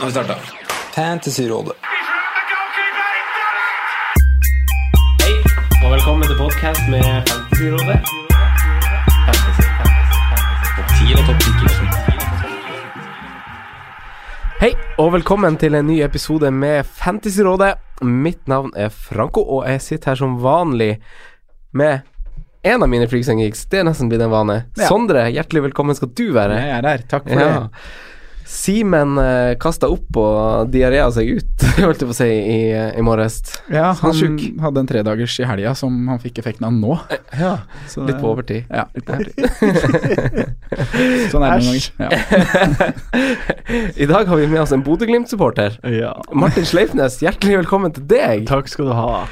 Nå har vi starta. Fantasyrådet. Hei, og velkommen til podkast med Fantasyrådet. Fantasy, fantasy, fantasy. Hei, og velkommen til en ny episode med Fantasyrådet. Mitt navn er Franco, og jeg sitter her som vanlig med en av mine Freaks and Geeks. Det er nesten blitt en vane. Ja. Sondre, hjertelig velkommen skal du være. Jeg er her. Takk for Ja. det. Simen uh, kasta opp og diarea seg ut, holdt jeg på å si, i, i morges. Ja, Han han hadde en tredagers i helga som han fikk effekten av nå. Ja, Så litt det- på overtid. Ja, litt på overtid. sånn er det noen ganger. Ja. I dag har vi med oss en Bodø-Glimt-supporter. Ja. Martin Sleipnes, hjertelig velkommen til deg. Takk skal du ha.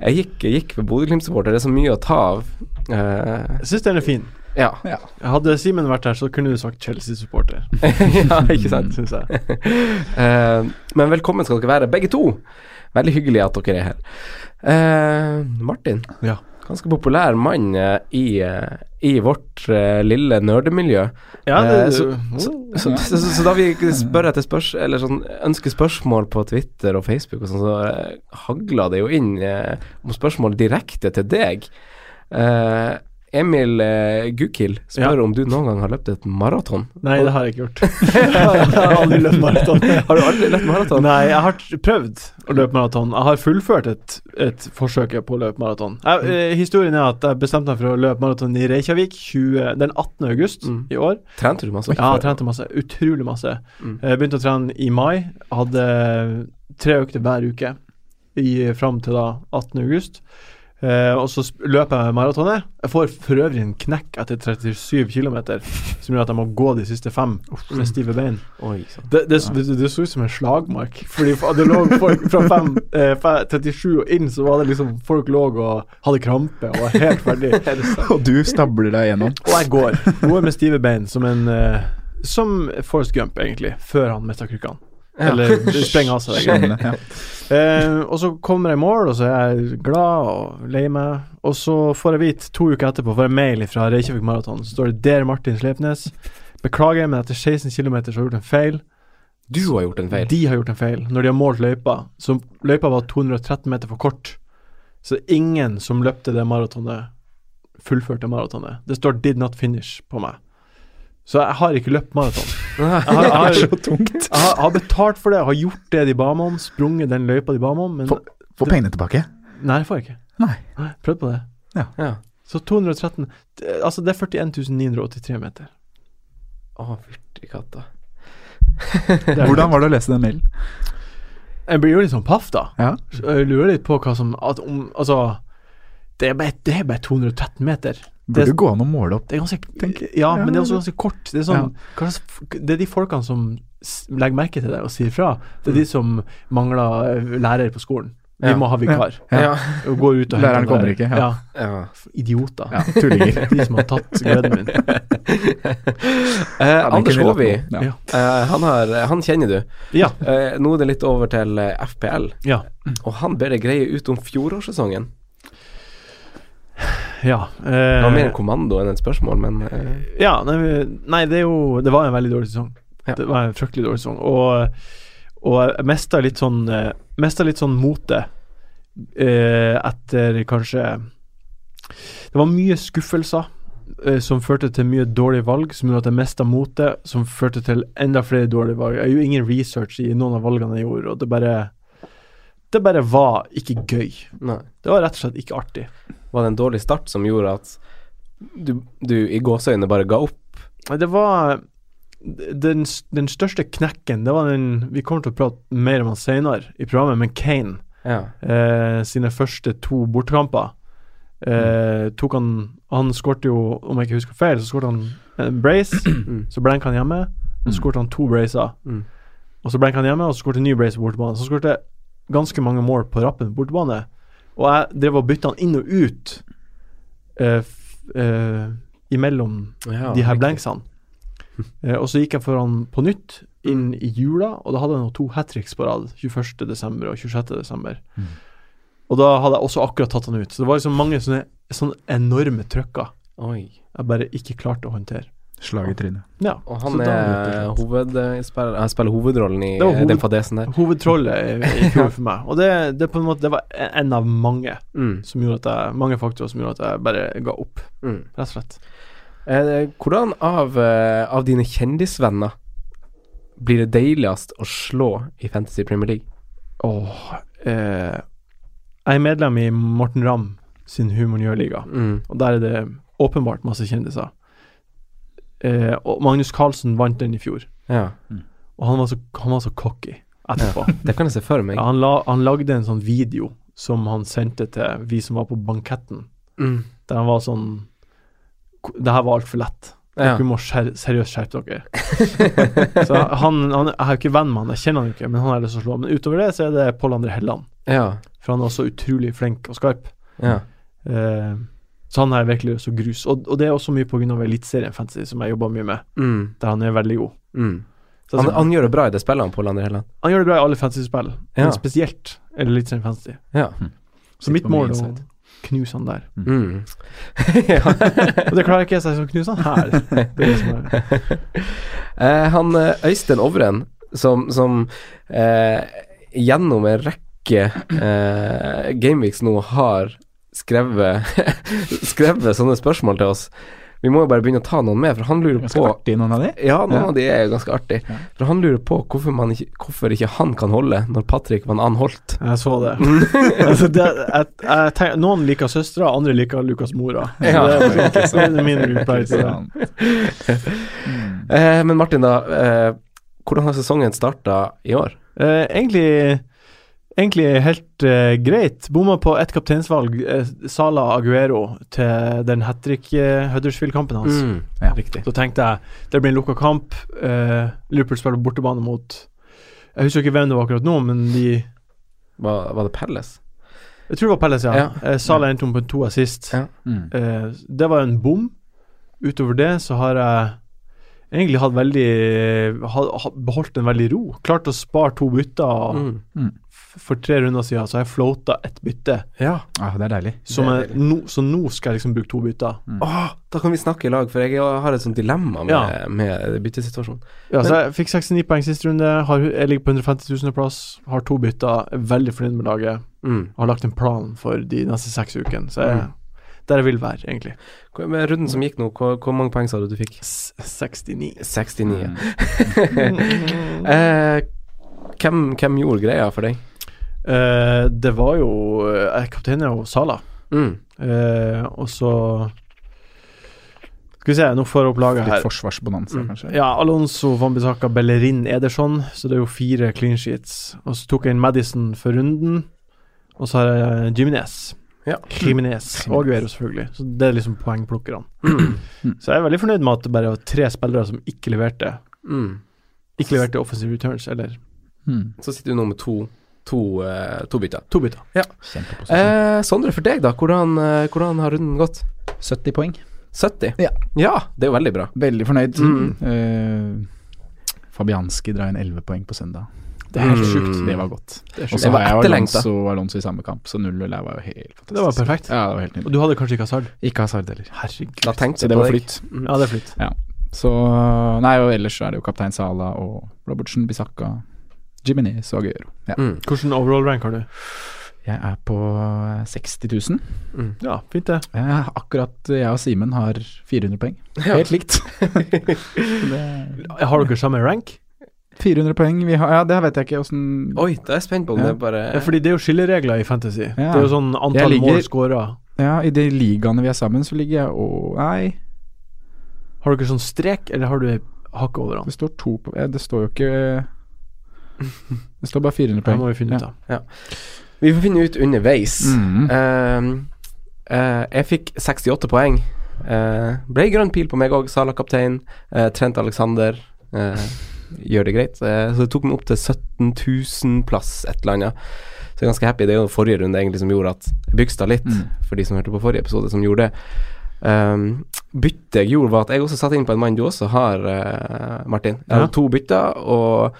Jeg gikk, jeg gikk for Bodø-Glimt-supporter, det er så mye å ta av. Uh, Jeg syns den er fin. Ja. Ja. Hadde Simen vært her, så kunne du sagt Chelsea-supporter. ja, ikke sant. Syns jeg. uh, men velkommen skal dere være, begge to. Veldig hyggelig at dere er her. Uh, Martin, Ja. ganske populær mann uh, i, i vårt lille nerdemiljø. Ja, det, så, så, så, så, så, så da vi spør etter spørs, eller sånn, ønsker spørsmål på Twitter og Facebook, og sånn, så hagla det jo inn om spørsmål direkte til deg. Eh, Emil eh, Gukild spør Ja. om du noen gang har løpt et maraton. Nei, det har jeg ikke gjort. jeg har aldri løpt maraton. Har du aldri løpt maraton? Nei, jeg har prøvd å løpe maraton. Jeg har fullført et, et forsøk på å løpe maraton. Jeg, eh, historien er at jeg bestemte meg for å løpe maraton i Reykjavik 20, den 18. august Mm. i år. Trente du masse? Ja, jeg trente masse. Utrolig masse. Mm. Jeg begynte å trene i mai. Hadde tre økter hver uke i, fram til da 18. august. Eh, og så løper jeg maratonet. Jeg får for øvrig en knekk etter 37 km, som gjør at jeg må gå de siste fem med stive bein. Oi, sånn. Det, det, det, det så ut som en slagmark. Fordi det lå folk fra fem, eh, 37 og inn, så var det liksom Folk lå og hadde krampe og var helt ferdig. Og du stabler deg gjennom. Og jeg går. Går med stive bein som en eh, Som Forrest Gump, egentlig, før han mista krykkene. Eller sprenger av seg. Skjønner. Ja. Eh, og så kommer jeg i mål, og så er jeg glad og lei meg. Og så får jeg vite to uker etterpå får jeg mail fra Reykjavik Maraton. Så står det 'Der Martin Sleipnes'. Beklager, men etter 16 km har jeg gjort en feil. Du har gjort en feil. De har gjort en feil når de har målt løypa. Så løypa var 213 meter for kort. Så ingen som løpte det maratonet, fullførte maratonet. Det står 'did not finish' på meg. Så jeg har ikke løpt maraton. Jeg har, jeg, Det har, jeg har, jeg har betalt for det, jeg har gjort det de ba meg om, sprunget den løypa de ba meg om, men Få- Få pengene tilbake. Nei, det får jeg ikke. Nei. Prøvd på det. Ja. Så 213 det- Altså, det er 41 983 meter. Å, fytti katta. Hvordan var det å lese den mailen? Jeg blir jo litt sånn paff, da. Ja. Så Jeg lurer litt på hva som at om, Altså, det er bare, det er bare 213 meter. Burde Det- gå an å måle opp. Det er ganske Tenk- Ja, ja, men det er også ganske kort. Det er sånn ja. kanskje, Det er de folkene som legger merke til det og sier fra. Det er de som mangler eh, lærer på skolen. Vi må ha vikar. Ja. Og går ut og Læreren henter kommer ikke, ja. Ja. ja. Idioter. Ja, tullinger. De som har tatt gleden min. Eh, Anders Håvi. Eh, han, han kjenner du. Ja. Eh, nå er det litt over til eh, FPL, Ja. og han ber deg greie ut om fjorårssesongen. Ja. Det var mer en Eh, kommando enn et spørsmål, men eh, ja nei, nei, det er jo Det var en veldig dårlig sesong. Ja. Det var en fryktelig dårlig sesong. Og, og jeg mista litt sånn eh, Mista litt sånn mote eh, etter kanskje Det var mye skuffelser eh, som førte til mye dårlige valg, som gjorde at jeg mista motet, som førte til enda flere dårlige valg. Jeg gjorde ingen research i noen av valgene jeg gjorde, og det bare Det bare var ikke gøy. nei. Det var rett og slett ikke artig. Var det en dårlig start som gjorde at du, du i gåseøynene bare ga opp? Det var den, den største knekken Det var den Vi kommer til å prate mer om han senere i programmet, men Kane Ja. eh, sine første to bortekamper eh, tok han Han skårte jo, om jeg ikke husker feil, så skårte han en brace, Mm. så blenk han hjemme. Så skårte han to bracer. Mm. Og så blenk han hjemme, og så skårte en ny brace på bortebane. Så skårte ganske mange mål på rappen på bortebane. Og jeg drev og bytta han inn og ut uh, eh, imellom Ja, de her riktig. blanksene. Uh, og så gikk jeg foran på nytt inn i jula, og da hadde jeg jo to hat tricks på rad. 21.12. og 26.12. Mm. Og da hadde jeg også akkurat tatt han ut. Så det var liksom mange sånne, sånne enorme trøkker Oi. jeg bare ikke klarte å håndtere. Slag i trynet. Ja, Og han er hovedspiller jeg spiller hovedrollen i eh, hoved- den fadesen der. Hovedtrollet i, fjor for meg. Og det, det, på en måte, det var en av mange Mm. som gjorde at jeg Mange faktorer som gjorde at jeg bare ga opp, Mm. rett og slett. Eh, hvordan av, eh, av dine kjendisvenner blir det deiligst å slå i Fantasy Premier League? Åh eh, Jeg er medlem i Morten Ramm sin Humornjør-liga, Mm. og der er det åpenbart masse kjendiser. Eh, og Magnus Carlsen vant den i fjor, Ja, og han var så, han var så cocky etterpå. det kan jeg se for meg. Ja, han, la, han lagde en sånn video som han sendte til vi som var på banketten, Mm. der han var sånn Det her var altfor lett. Ja. Må skjer, seriøst skjerpe dere. så han, han Jeg er jo ikke venn med han, jeg kjenner han ikke, men han har jeg lyst til å slå. Men utover det så er det Pål André Helland, ja. for han er også utrolig flink og skarp. ja. Eh, så han er virkelig så grus. Og, og det er også mye pga. Eliteserien Fantasy, som jeg jobber mye med, Mm. der han er veldig god. Mm. Så Han, altså, han gjør det bra i det spillet, han Pål André Helland. han gjør det bra i alle fantasy-spill, Ja. men spesielt Eliteserien Fantasy. Ja. Så mitt mål er å knuse han der. Mm. ja. Og det klarer ikke jeg, så jeg skal knuse han her. Det er det som er Eh, han eh, Øystein Ovren, som, som eh, gjennom en rekke eh, Gameweeks nå har skrevet Skrevet sånne spørsmål til oss. Vi må jo bare begynne å ta noen med, for han lurer Ganske på artig, noen av de. Ja, noen Ja. av de er jo ganske artig. Ja. For han lurer på hvorfor, man ikke, hvorfor ikke han kan holde når Patrick var en annen holdt. Jeg så det. altså, det jeg, jeg tenker, noen liker søstera, andre liker Lukas mora. Ja. det, er- det er min Mm. Eh, men Martin, da. Eh, hvordan har sesongen starta i år? Eh, egentlig Egentlig helt uh, greit. Bomma på ett kapteinsvalg, uh, Sala Aguero, til den hat trick-Huddersfield-kampen hans. Mm. Ja. Riktig. Så tenkte jeg det blir en lukka kamp. Eh, Liverpool spiller bortebane mot Jeg husker ikke hvem det var akkurat nå, men de Var, var det Palace? Jeg tror det var Pelles, ja. Ja. Eh, Sala endte om på to assist. Ja. Mm. Eh, det var en bom. Utover det så har jeg egentlig hatt veldig ha, ha, Beholdt en veldig ro. Klart å spare to bytter. Mm. F- For tre runder siden så har jeg floata ett bytte. Ja. Ah, det er deilig. Som Det er er deilig. no, så nå skal jeg liksom bruke to bytter. Åh, da kan vi snakke i lag, for jeg har et sånt dilemma med, Ja. med byttesituasjonen. Ja, så jeg fikk 69 poeng siste runde. Har, jeg ligger på 150 000 plass. Har to bytter. Er veldig fornøyd med laget. Mm. Har lagt en plan for de neste seks ukene. Så jeg Mm. der jeg vil være, egentlig. Med runden som gikk nå, hvor, hvor mange poeng sa du du fikk? S 69. 69. Mm. eh, hvem, hvem gjorde greia for deg? Eh, det var jo uh, Kapteinen er jo Sala. Mm. Uh, og så Skal vi se, nå får jeg opp laget Litt her. forsvarsbonanza, Mm. kanskje. Ja, Alonso, Van Bissaka, Bellerin, Ederson. Så det er jo fire clean sheets. Og så tok jeg inn Madison for runden. Og så har jeg Jiminez. Ja. Jiminez. Og Guero, selvfølgelig. Så det er liksom poengplukkerne. Mm. Så jeg er veldig fornøyd med at det bare var tre spillere som ikke leverte Mm. Ikke leverte offensive returns, eller Mm. Så sitter du nå med to, to, eh, to bytter. to bytter. Ja. Eh, Sondre, for deg, da. Hvordan, eh, hvordan har runden gått? 70 poeng. 70? Ja. ja, det er jo veldig bra. Veldig fornøyd. Mm. Eh, Fabianski drar inn 11 poeng på søndag. Det er helt Mm. sjukt. Det var godt. Og så var jeg. Alonso, Alonso i samme kamp, så 0-0 der var jo helt fantastisk. Det var perfekt. Ja, det var helt Og du hadde kanskje ikke Hazard? Ikke Hazard heller. Herregud. Da tenkte jeg det på var deg. flytt. Mm. Ja, det er flytt. Så Nei, og ellers så er det jo kaptein Sala og Robertsen, Bisakka, Jiminez og Aguero. Ja. Mm. Hvilken overall rank har du? Jeg er på 60 000. Mm. Ja, fint det. Jeg, akkurat jeg og Simen har 400 poeng. Ja. Helt likt. det, Har dere samme rank? 400 poeng vi har, Ja, det vet jeg ikke åssen Oi, da er jeg spent på om Ja. det er bare Ja, fordi det er jo skilleregler i Fantasy. Det er jo sånn antall ligger- mål scora. Ja, i de ligaene vi er sammen, så ligger jeg og Nei, Har dere sånn strek, eller har du hakket over han? det står to på Det står jo ikke Det står bare 400 Det poeng. må vi finne ut av. Vi får finne ut underveis. Mm. Uh, uh, jeg fikk 68 poeng. Uh, ble grønn pil på meg òg. Sala kaptein. eh, Trent Alexander gjør det greit. Så det tok meg opp til 17 000 plass, et eller annet. Så jeg er ganske happy. Det er jo forrige runde egentlig som gjorde at jeg bygsta litt, Mm. for de som hørte på forrige episode, som gjorde det. Um, byttet jeg gjorde, var at jeg også satte inn på en mann du også har, Martin. Jeg hadde Ja. to bytter, og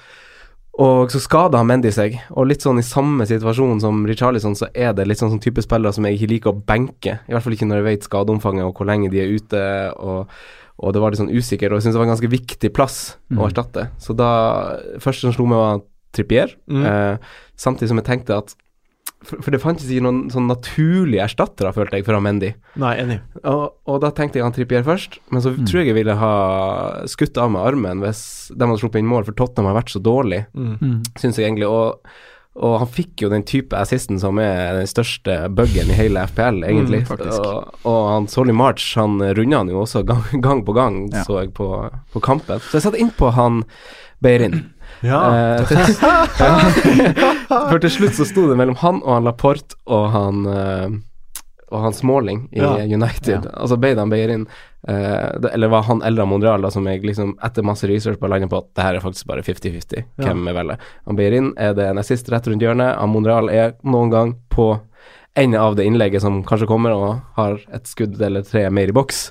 og så skada Mendy seg, og litt sånn i samme situasjon som Richarlison, så er det litt sånn, sånn type spillere som jeg ikke liker å benke. I hvert fall ikke når jeg vet skadeomfanget og hvor lenge de er ute, og, og det var litt sånn usikkert. og jeg syns det var en ganske viktig plass å Mm. erstatte. Så da Første som slo meg, var Trippier, Mm. eh, samtidig som jeg tenkte at for, for det fantes ikke noen sånn naturlige erstattere, følte jeg, for Mendy. Nei, enig. Og, og da tenkte jeg han Trippier først, men så Mm. tror jeg jeg ville ha skutt av med armen hvis de hadde sluppet inn mål, for Tottenham har vært så dårlig, Mm. Mm. syns jeg egentlig. Og, og han fikk jo den type assisten som er den største buggen i hele FPL, egentlig. Mm, og, og han Solly March, han runda han jo også gang, gang på gang, Ja. så jeg på, på kampen. Så jeg satte innpå han Beirin. Ja. Eh, til, for til slutt så sto det mellom han og han Laporte og han eh, og han Smalling i Ja. United. Ja. Altså ble han Beirin eh, det, Eller var han eller Monreal da, som jeg liksom etter masse research bare landet på at det her er faktisk bare 50-50 Ja. hvem vi velger. Han Beirin er det nest sist rett rundt hjørnet. Han Monreal er noen gang på enden av det innlegget som kanskje kommer, og har et skudd eller tre mer i boks.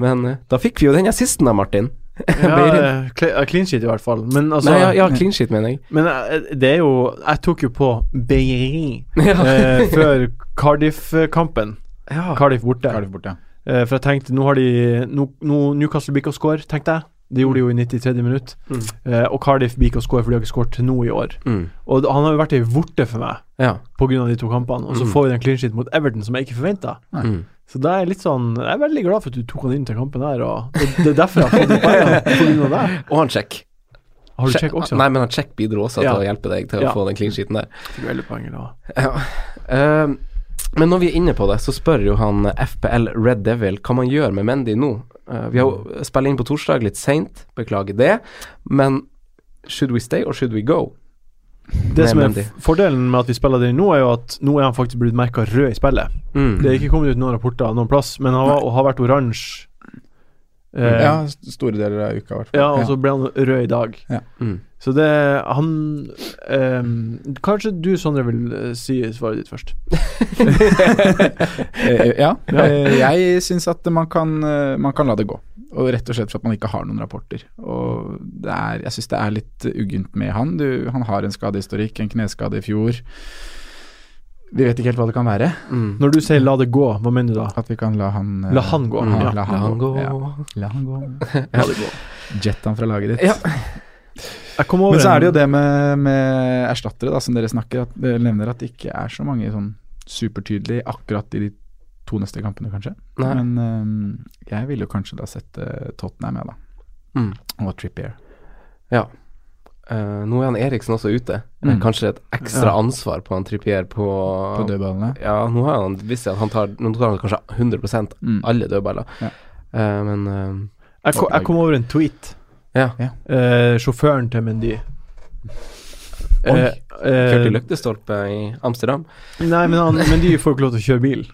Men eh, da fikk vi jo den assisten av Martin. ja eh, eh, clean sheet i hvert fall. Men altså Nei, ja, ja, clean sheet, mener jeg. Men eh, det er jo Jeg tok jo på Beiri Ja. eh, før Cardiff-kampen. ja. Cardiff borte. Cardiff borte. Eh, for jeg tenkte nå har de nå, nå, Newcastle blir og score, tenkte jeg. Det gjorde de jo i 93. minutt. Mm. Eh, og Cardiff blir og score, for de har ikke skåret nå i år. Mm. Og han har jo vært ei vorte for meg Ja. pga. de to kampene. Og så Mm. får vi den clean sheet mot Everton som jeg ikke forventa. Nei. Mm. Så da er litt sånn Jeg er veldig glad for at du tok han inn til kampen her, og det, det er derfor jeg har fått de poengene Der. Og han check. Har du sjekk også? Nei, men han check bidro også Ja. til å hjelpe deg til Ja. å få den clean sheeten der. Fikk veldig poeng i dag. Ja. Uh, men når vi er inne på det, så spør jo han FPL Red Devil hva man gjør med Mendy nå. Uh, vi har spiller inn på torsdag litt seint, beklager det, men should we stay or should we go? Det som er fordelen med at vi spiller det nå, er jo at nå er han faktisk blitt merka rød i spillet. Mm. Det er ikke kommet ut noen rapporter noen plass, men han var, har vært oransje. Eh, Ja, store deler av uka, i hvert fall. ja, og så ble han rød i dag. Mm. Så det Han eh, Kanskje du, Sondre, vil eh, si svaret ditt først. ja. ja. Eh, jeg syns at man kan, eh, man kan la det gå. Og rett og slett for at man ikke har noen rapporter. Og det er, jeg syns det er litt uggent med han. Du, han har en skadehistorikk, en kneskade i fjor. Vi vet ikke helt hva det kan være. Mm. Når du sier 'la det gå', hva mener du da? At vi kan la han eh, La han gå, ja. La han gå. Ja. La han gå. La det gå. Jet han fra laget ditt. Ja. Jeg kom over Men så er det jo det med, med erstattere, da, som dere snakker at nevner at det ikke er så mange sånn supertydelige akkurat i de to neste kampene, kanskje. Nei. Men um, jeg ville jo kanskje da sette Tottenham med, da. Mm. Og Trippier. Ja. Uh, nå er han Eriksen også ute. Eh, Mm. Kanskje et ekstra Ja. ansvar på han Trippier på, På dødballene. Ja, nå har han visst at han tar Nå tar han kanskje 100 Mm. alle dødballer. Ja. uh, men uh, jeg, kom, jeg kom over en tweet. ja. Eh, sjåføren til Mendy. Oi. Eh, eh, Kjørte i lyktestolpe i Amsterdam. Nei, men han, Mendy får ikke lov til å kjøre bil.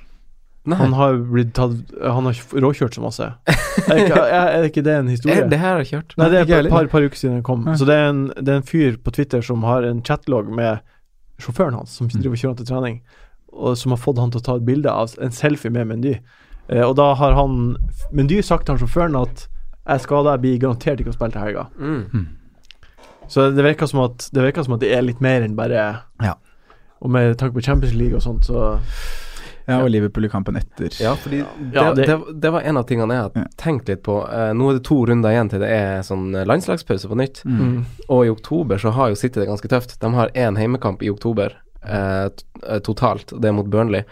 Nei, Han har blitt tatt Han har råkjørt så masse. Er ikke, er, er ikke det en historie? Eh, det her har jeg kjørt. Nei, det er et par, par uker siden den kom. Så det er, en, det er en fyr på Twitter som har en chatlog med sjåføren hans, som Mm. driver og kjører han til trening, og som har fått han til å ta et bilde av en selfie med Mendy. Eh, og da har han Mendy sagt til han sjåføren at jeg skader, jeg blir garantert ikke å spille til helga. Mm. Så det virker som at det virker som at det er litt mer enn bare Ja. Og med tanke på Champions League og sånt, så Ja, og Liverpool i kampen etter. Ja, fordi Ja, det, det- det, var en av tingene jeg Ja. har tenkt litt på. Eh, nå er det to runder igjen til det er sånn eh, landslagspause på nytt. Mm. mm. Og i oktober så har jo City det ganske tøft. De har én heimekamp i oktober eh, eh, totalt, og det er mot Burnley.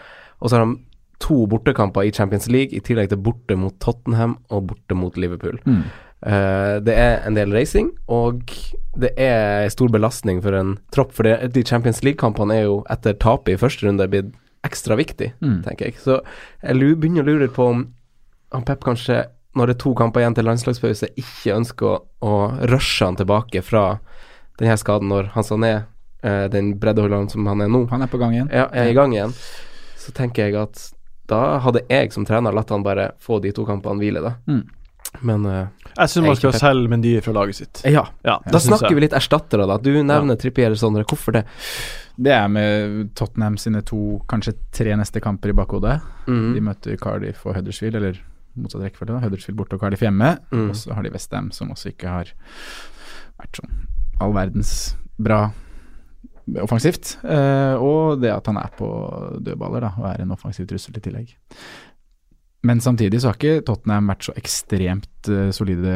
Og så har de to bortekamper i Champions League, i tillegg til borte mot Tottenham og borte mot Liverpool. Mm. Uh, det er en del racing, og det er stor belastning for en tropp. For de Champions League-kampene er jo etter tapet i første runde blitt ekstra viktig, Mm. tenker jeg. Så jeg begynner å lure på om han Pep kanskje, når det er to kamper igjen til landslagspause, ikke ønsker å, å rushe han tilbake fra denne skaden når han sa ned den breddeholderen som han er nå, Han er på gang igjen. ja, er i gang igjen. Så tenker jeg at da hadde jeg som trener latt han bare få de to kampene hvile, da. Mm. Men uh, Jeg syns er man skal selge Mendy fra laget sitt. ja, Ja, da snakker vi litt erstattere, da. Du nevner Trippier, Sondre. Hvorfor det? Det er med Tottenham sine to, kanskje tre neste kamper i bakhodet. Mm. De møter Cardiff og Huddersfield, eller motsatt rekkefølge. Huddersfield borte og Cardiff hjemme. Mm. Og så har de Westham, som også ikke har vært sånn all verdens bra offensivt. Eh, og det at han er på dødballer, da, og er en offensiv trussel i tillegg. Men samtidig så har ikke Tottenham vært så ekstremt eh, solide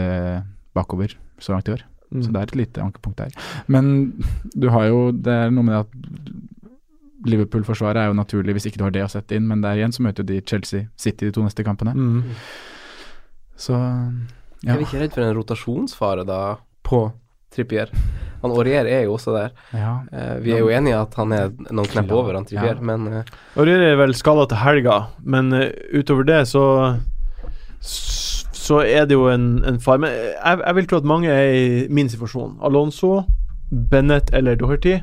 bakover så langt i år. Mm. Så det er et lite ankepunkt der. Men du har jo Det er noe med at Liverpool-forsvaret er jo naturlig hvis ikke du har det å sette inn, men der igjen så møter de Chelsea City de to neste kampene. Mm. Så ja. Er vi ikke redd for en rotasjonsfare da på Trippier? Han Aurier er jo også der. ja. Eh, vi er jo enige i at han er noen knepp over han Trippier, ja. men uh, Aurier er vel skada til helga, men uh, utover det så så er det jo en, en far. Men jeg, jeg vil tro at mange er i min situasjon. Alonso, Bennett eller Doherty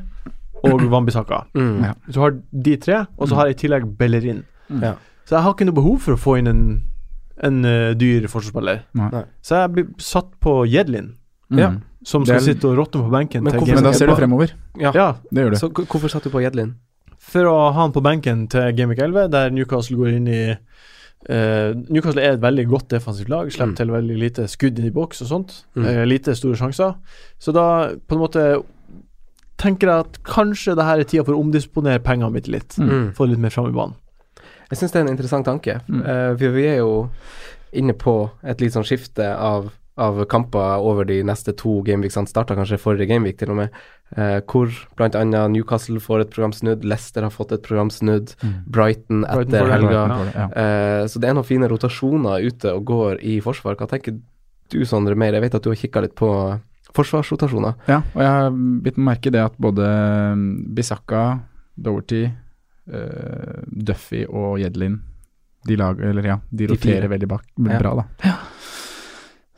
og Wambisaka. mm. Ja. Så har de tre, og så har jeg i tillegg Bellerin. Mm. Ja. Så jeg har ikke noe behov for å få inn en, en uh, dyr forsvarsspiller. Så jeg blir satt på Jedlin, Mm. Ja. som skal sitte og råtne på benken. Men hvorfor- Men da ser du fremover. ja. Ja, Det gjør du. Så hvorfor satt du på Jedlin? for å ha han på benken til Game Week 11, der Newcastle går inn i eh, Newcastle er et veldig godt defensivt lag, slipper Mm. til veldig lite skudd i boks og sånt. Mm. Uh, lite store sjanser. Så da på en måte tenker jeg at kanskje det her er tida for å omdisponere pengene mitt litt. Mm. Få Få litt mer fram i banen. Jeg syns det er en interessant tanke. Mm. Eh, for vi er jo inne på et litt sånn skifte av, av kamper over de neste to gameweeksene. Starta kanskje forrige gameweek til og med, eh, hvor bl.a. Newcastle får et program snudd, Leicester har fått et program snudd, Mm. Brighton Brighton etter Brighton helga. Ja. Ja. Eh, så det er noen fine rotasjoner ute og går i forsvar. Hva tenker du, Sondre, mer? Jeg vet at du har kikka litt på forsvarsrotasjoner. Ja, og jeg har bitt merke det at både mm, Bisakka, Doverty, uh, Duffy og Jedlin de, lag, eller, ja, de roterer de veldig bak, Ja. bra, da.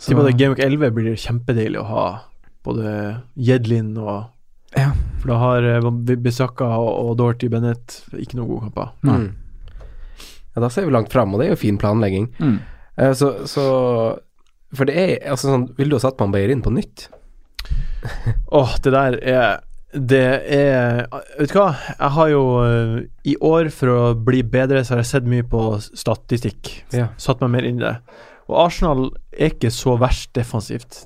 Så- i Game Week 11 blir det kjempedeilig å ha både Jedlin og Ja. For da har uh, Bissaka og, Dorothy Bennett ikke noen gode kamper. Mm. Ja, da ser vi langt fram, og det er jo fin planlegging. Mm. Uh, så, så For det er altså sånn Vil du ha satt man han Beyerin på nytt? Åh, det der er Det er Vet du hva? Jeg har jo uh, I år, for å bli bedre, så har jeg sett mye på statistikk. Ja. Satt meg mer inn i det. Og Arsenal er ikke så verst defensivt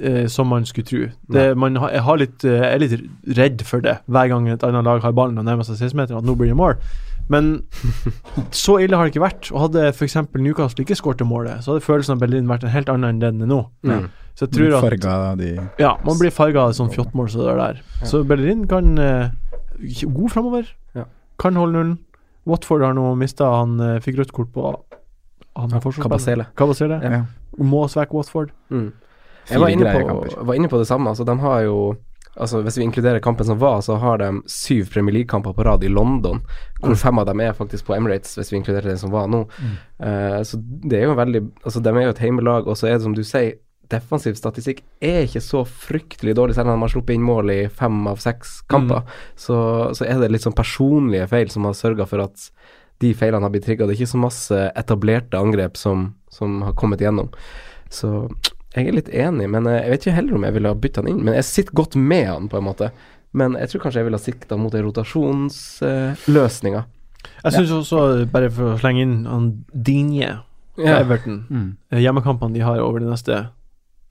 eh, som man skulle tro. Det, man har, jeg, har litt, eh, jeg er litt redd for det hver gang et annet lag har ballen og nærmer seg 16-meteren, at nå blir det mål. Men så ille har det ikke vært. Og hadde f.eks. Newcastle ikke skåret målet, så hadde følelsen av Berlin vært en helt annen enn den er nå. Mm. Så jeg tror at de ja, man blir farga av sånn fjottmål som det der. Ja. Så Berlin kan eh, God framover. Ja. Kan holde nullen. Watford har nå mista Han eh, fikk rødt kort på han er forsvarsspiller. Kabasele. Kabasele. ja. Må svekke Watford. Mm. Jeg var inne, på, var inne på det samme. Altså, de har jo Altså, Hvis vi inkluderer kampen som var, så har de syv Premier League-kamper på rad i London. Hvor Mm. fem av dem er faktisk på Emirates, hvis vi inkluderer den som var nå. Mm. Uh, så det er jo veldig Altså, de er jo et heimelag, og så er det som du sier, defensiv statistikk er ikke så fryktelig dårlig, selv om de har sluppet inn mål i fem av seks kamper. Så, så er det litt sånn personlige feil som har sørga for at de feilene har blitt trigga. Det er ikke så masse etablerte angrep som, som har kommet igjennom. Så jeg er litt enig, men eh, jeg vet ikke heller om jeg ville ha bytta han inn. Men jeg sitter godt med han, på en måte. Men jeg tror kanskje jeg ville ha sikta mot rotasjonsløsninga. Jeg syns også, bare for å slenge inn han Dinje fra ja. Everton Mm. eh, Hjemmekampene de har over de neste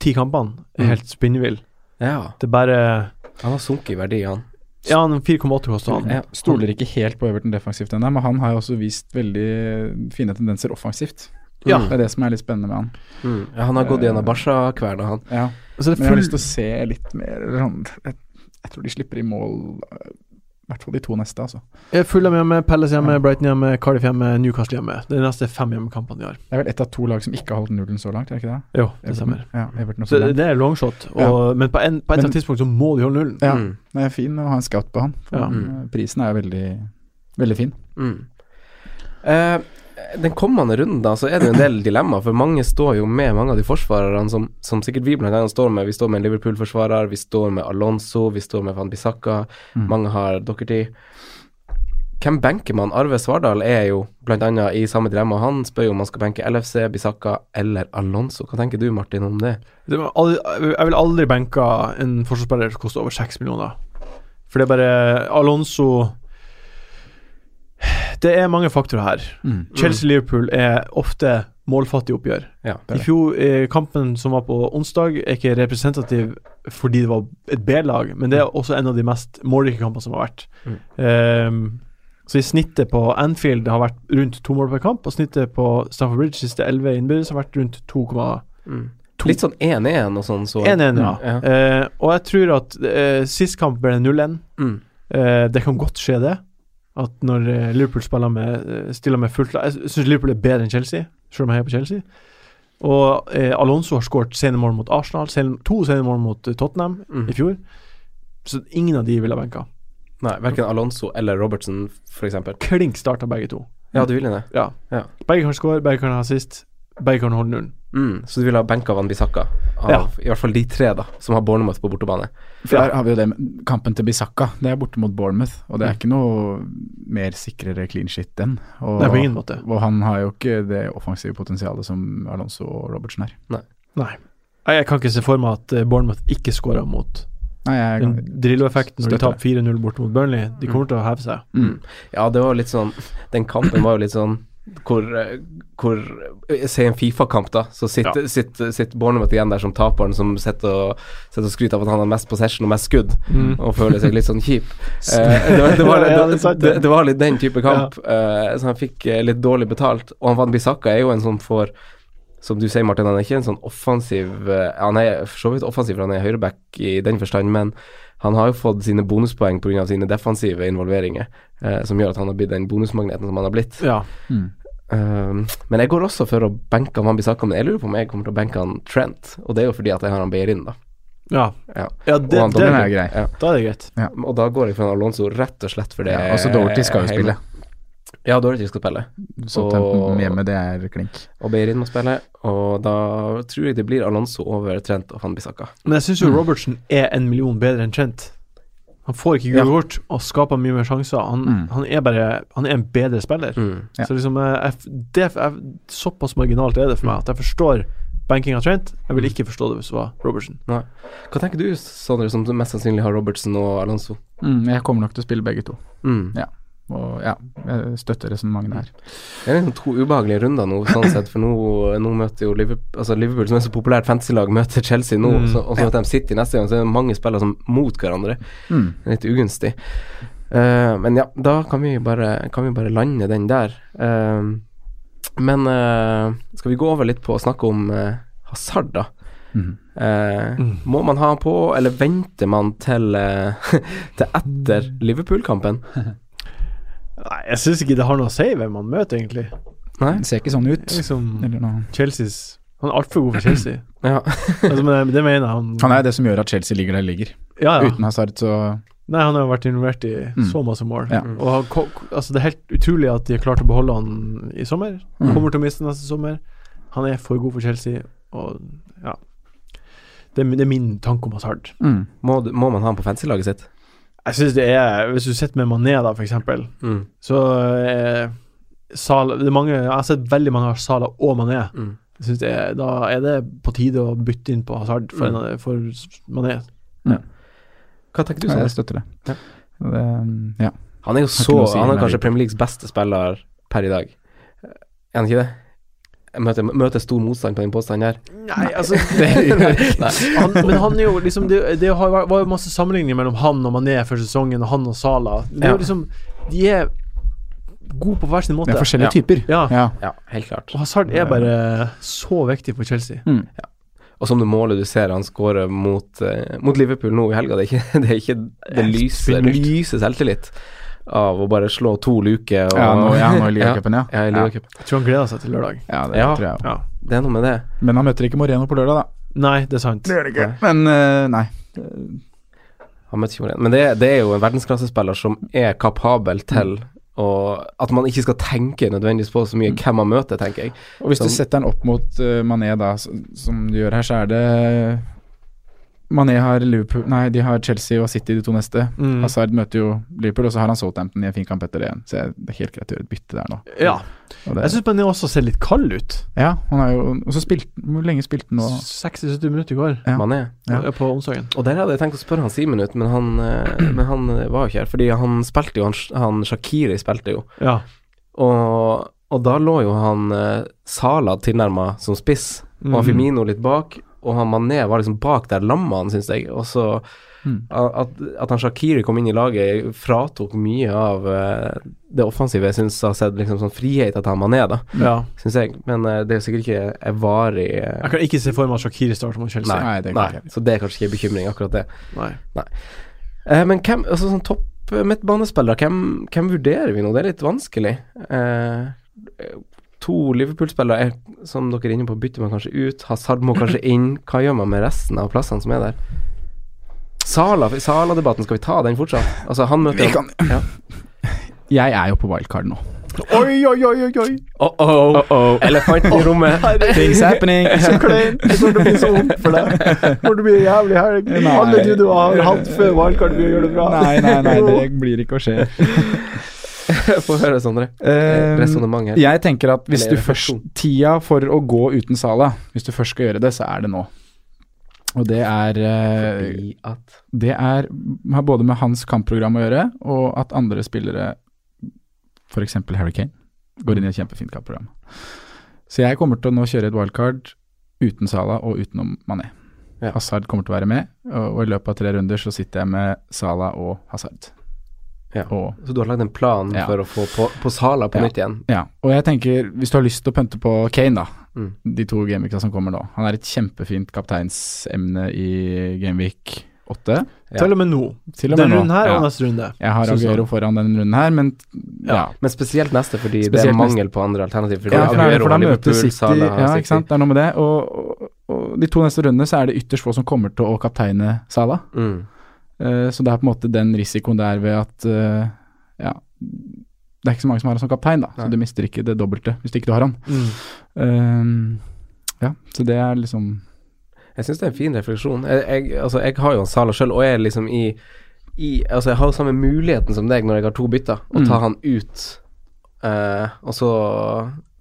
ti kampene, er Mm. helt spinnvill. ja. Det er bare Han har sunket i verdi, han. Ja, han 4,8 koster han. Jeg Stoler ikke helt på Everton defensivt ennå, men han har jo også vist veldig fine tendenser offensivt. Ja. Det er det som er litt spennende med han. Mm. ja han har gått gjennom Barca-kverna, han. Ja. Altså, det Men er jeg har lyst til å se litt mer sånn, jeg, jeg tror de slipper i mål eh, I hvert fall de to neste, altså. Av hjemme, Palace hjemme, Ja. Brighton hjemme, Cardiff hjemme, Newcastle hjemme. Det er de neste fem hjemmekampene de har. Det er vel ett av to lag som ikke har holdt nullen så langt, er det ikke det? Jo, det Everton. stemmer. Ja, Everton Så det er longshot, og, men på, en, på et eller annet tidspunkt så må de holde nullen. Ja, Mm. det er fin å ha en scout på han. For Ja. Prisen er jo veldig, veldig fin. Mm. Eh, den kommende runden da, så er det jo en del dilemmaer, for mange står jo med mange av de forsvarerne som, som sikkert vi blant annet står med. Vi står med en Liverpool-forsvarer, vi står med Alonso, vi står med Van Bissaka, Mm. mange har Dockerty. Hvem benker man? Arve Svardal er jo blant annet i samme dilemma. Han spør jo om man skal benke LFC, Bissaka eller Alonso. Hva tenker du, Martin, om det? Det aldri, jeg vil aldri benke en forsvarsspiller som koster over seks millioner. For det er bare Alonso Det er mange faktorer her. Mm. Chelsea-Liverpool er ofte målfattige oppgjør. Ja. I fjor, eh, kampen som var på onsdag, er ikke representativ fordi det var et B-lag, men det er også en av de mest målrike kampene som har vært. Mm. Um, Så i snittet på Anfield har vært rundt to mål per kamp, og snittet på Stamford Bridge siste 11 innbyrdes har vært rundt 2,2. Mm. Litt sånn 1-1 og sånn, så 1-1, ja. Ja. Uh, og jeg tror at uh, sist kamp ble 0-1. Mm. Uh, det kan godt skje, det. At når eh, Liverpool spiller med, eh, stiller med fullt lag Jeg syns Liverpool er bedre enn Chelsea, selv om jeg heier på Chelsea. Og eh, Alonso har skåret scenemål mot Arsenal, sen, to scenemål mot eh, Tottenham Mm. i fjor. Så ingen av de ville ha benka. Nei, verken Alonso eller Robertson, f.eks. Klink starta begge to. Ja, du ville det? Ja. Ja. Begge kan skåre, begge kan ha sist, begge kan holde nullen. Mm. Så du vil ha benka Van Bissaka? Av Ja. i hvert fall de tre, da, som har Bournemouth på bortebane. For der har vi jo det kampen til Bissaka. Det er borte mot Bournemouth, og det er ikke noe mer sikrere clean shit enn. Og, Nei, på ingen måte. og han har jo ikke det offensive potensialet som Alonso og Robertsen er. Nei. Jeg, jeg kan ikke se for meg at eh, Bournemouth ikke skårer mot Nei, jeg den Drillo-effekten når de taper 4-0 borte mot Burnley. De kommer til å heve seg. mm. Ja, det var litt sånn Den kampen var jo litt sånn hvor, eh, hvor Si en Fifa-kamp, da. Så sitter, sitter, sitter Bournemouth igjen der som taperen som sitter og, sitter og skryter av at han har mest possession og mest skudd, Mm. og føler seg litt sånn kjip. Eh, det, var, det, var, det det, var litt den type kamp, eh, så han fikk eh, litt dårlig betalt. Og han Van Bissaka er jo en sånn for som du sier, Martin, han er ikke en sånn offensiv eh, Han er for så vidt offensiv, for han er høyreback i den forstand, men han har jo fått sine bonuspoeng pga. sine defensive involveringer, eh, som gjør at han har blitt den bonusmagneten som han har blitt. Ja. Mm. Um, men jeg går også for å benke Van Bissaka, men jeg lurer på om jeg kommer til å benke han Trent. Og det er jo fordi at jeg har han Beirin, da. Ja, Ja. ja det, han det, det, er grei. Ja. da er det greit. Og da går jeg for en Alonso rett og slett fordi Ja, også Dorothy skal jo spille. Ja, Dorothy å spille. Så Og- hjemme, det er klink. Og Beirin må spille. Og da tror jeg det blir Alonso over Trent og Van Bissaka. Men jeg syns jo Mm. Robertsen er en million bedre enn Trent. Han får ikke Ja. gule kort og skaper mye mer sjanser. Han, Mm. han er bare Han er en bedre spiller. Mm. Ja. Så liksom jeg, jeg, det, jeg, Såpass marginalt er det for meg at jeg forstår banking av Trent. Jeg vil ikke forstå det hvis det var Robertsen. Hva tenker du, Sondre, som mest sannsynlig har Robertsen og Alonso? Mm, jeg kommer nok til å spille begge to. Mm. Og ja, jeg støtter resonnementene her. Det er liksom to ubehagelige runder nå, sånn sett, for nå, nå møter jo Liverpool, altså Liverpool, som er så populært fantasy-lag, møter Chelsea nå, Mm. så, og så møter de City neste gang, så er det mange spillere som mot hverandre. Mm. Litt ugunstig. Uh, men ja, da kan vi bare, kan vi bare lande den der. Uh, men uh, skal vi gå over litt på å snakke om uh, Hazard, da? Mm. Uh, Mm. Må man ha på, eller venter man til, til etter Liverpool-kampen? Nei, jeg syns ikke det har noe å si hvem man møter, egentlig. Nei? Det ser ikke sånn ut. Det Liksom Eller noe. Chelseas Han er altfor god for Chelsea. Ja. altså, men det mener jeg han Han er det som gjør at Chelsea ligger der de ligger. ja, ja. Uten Hazard, så Nei, han har jo vært involvert i Mm. så masse mål. Ja. Og han, altså, det er helt utrolig at de har klart å beholde han i sommer. Mm. Kommer til å miste neste sommer. Han er for god for Chelsea, og ja Det, det er min tanke om Hazard. mm. Må, må man ha han på fancy-laget sitt? Jeg synes det er Hvis du sitter med Mané, da, for eksempel, Mm. så eh, Sala, det er mange, Jeg har sett veldig mange av Sala og Mané. Mm. Jeg synes det er, Da er det på tide å bytte inn på Hazard for, Mm. en, for Mané. Hva tenker du, Ja, jeg støtter det. Ja. Det mm, ja. Han er jo så si Han er kanskje Premier Leagues beste spiller per i dag. Er han ikke det? Møter, møter stor motstand på den påstanden her. Nei, altså Nei. han, Men han er jo liksom Det, det har, var jo masse sammenligninger mellom han og Mané før sesongen, og han og Sala. Det er jo liksom De er gode på hver sin Det måte. er forskjellige Ja. typer. Ja. Ja. Ja, helt klart. Og Hazard er bare så viktig for Chelsea. Mm. Og som det målet du ser han skårer mot, uh, mot Liverpool nå i helga, det er ikke det, er ikke, det lyser, lyser selvtillit av å bare slå to luker. Og, Ja, nå, ja, nå i ligacupen, ja. Ja, ligacupen. Jeg tror han gleder seg til lørdag. Ja, det Ja. tror jeg. Ja. Det er noe med det. Men han møter ikke Moreno på lørdag, da. Nei, det er sant. gjør det ikke. Men uh, nei. Han møter ikke Moreno. Men det, det er jo en verdensklassespiller som er kapabel til å At man ikke skal tenke nødvendigvis på så mye hvem man møter, tenker jeg. Og hvis du Sånn. setter den opp mot uh, Mané, da, som du gjør her, så er det Mané har Liverpool Nei, de har Chelsea og City de to neste. Mm. Hazard møter jo Liverpool, og så har han Southampton i en fin kamp etter det igjen. Så det er helt greit å gjøre et bytte der nå. Ja. Det, Jeg syns Mané også ser litt kald ut. ja, han har jo Og så spilt Hvor lenge spilte han nå? 60-70 minutter i går Ja. Man er. Ja. På onsdagen. Og der hadde jeg tenkt å spørre han Simen ut, men han, eh, men han eh, var jo ikke her. Fordi han spilte jo, han, han Shakiri spilte jo. Ja. Og, og da lå jo han Salad Sala tilnærma som spiss, og mm. Firmino litt bak. Og han Mané var liksom bak der lamma han, syns jeg. Og så Mm. At, at han Shakiri kom inn i laget, fratok mye av uh, det offensive. Jeg syns har sett liksom sånn frihet til han Mané, da, Ja. syns jeg. Men uh, det er sikkert ikke en varig uh, Jeg kan ikke se for meg at Shakiri starter mot Chelsea. Nei, Nei, det nei, så det er kanskje ikke en bekymring, akkurat det. Nei. Eh, men hvem, altså sånn topp midtbanespillere, hvem, hvem vurderer vi nå? Det er litt vanskelig. Eh, to Liverpool-spillere er, som dere er inne på, bytter man kanskje ut. Hazard må kanskje inn. Hva gjør man med resten av plassene som er der? Sala, Sala-debatten, skal vi ta den fortsatt? Altså, han møter Vi kan ja. Jeg er jo på wildcard nå. Oi, oi, oi, oi, oi! oh, oh. Elefanten i rommet. Things happening. Så kleint! Det kommer til å bli så vondt for deg. Det kommer til å bli en jævlig helg. Alle de du har hatt før wildcard, vil gjøre det bra. Nei, nei, nei, det blir ikke å skje. Få høre, Sondre. Eh, Resonnement her. jeg tenker at hvis Eller du først. Tida for å gå uten Sala, hvis du først skal gjøre det, så er det nå. Og det er eh, Fordi at Det er, har både med hans kampprogram å gjøre, og at andre spillere, f.eks. Harry Kane, går inn i et kjempefint kampprogram. Så jeg kommer til å nå kjøre et wildcard uten Sala og utenom Mané. Ja. Hazard kommer til å være med, og, og i løpet av tre runder så sitter jeg med Sala og Hazard. Ja. Og, Så du har lagd en plan Ja. for å få på, på Sala på Ja. nytt igjen? ja. og jeg tenker, hvis du har lyst til å pønte på Kane, da, Mm. de to gameweekene som kommer nå Han er et kjempefint kapteinsemne i gameweek 8. Ja. Til og med nå. Til og med Den nå. runden her ja. og neste runde. Jeg har. Aguero foran denne runden her, men ja. Men spesielt neste, fordi det er mangel på andre alternativer. Ja, for, Aguero for da møter City Sala, Ja, ikke sant. Det er noe med det. Og, og, og de to neste rundene så er det ytterst få som kommer til å kapteine Sala. Mm. Eh, så det er på en måte den risikoen der ved at eh, Ja. Det er ikke så mange som har han som kaptein, da, Nei. så du mister ikke det dobbelte hvis ikke du har han. Mm. Eh, ja, så det er liksom Jeg syns det er en fin refleksjon. Jeg, jeg, altså, jeg har jo en Sala sjøl, og jeg er liksom i, i Altså, jeg har jo samme muligheten som deg når jeg har to bytter, å ta Mm. han ut, Uh, og så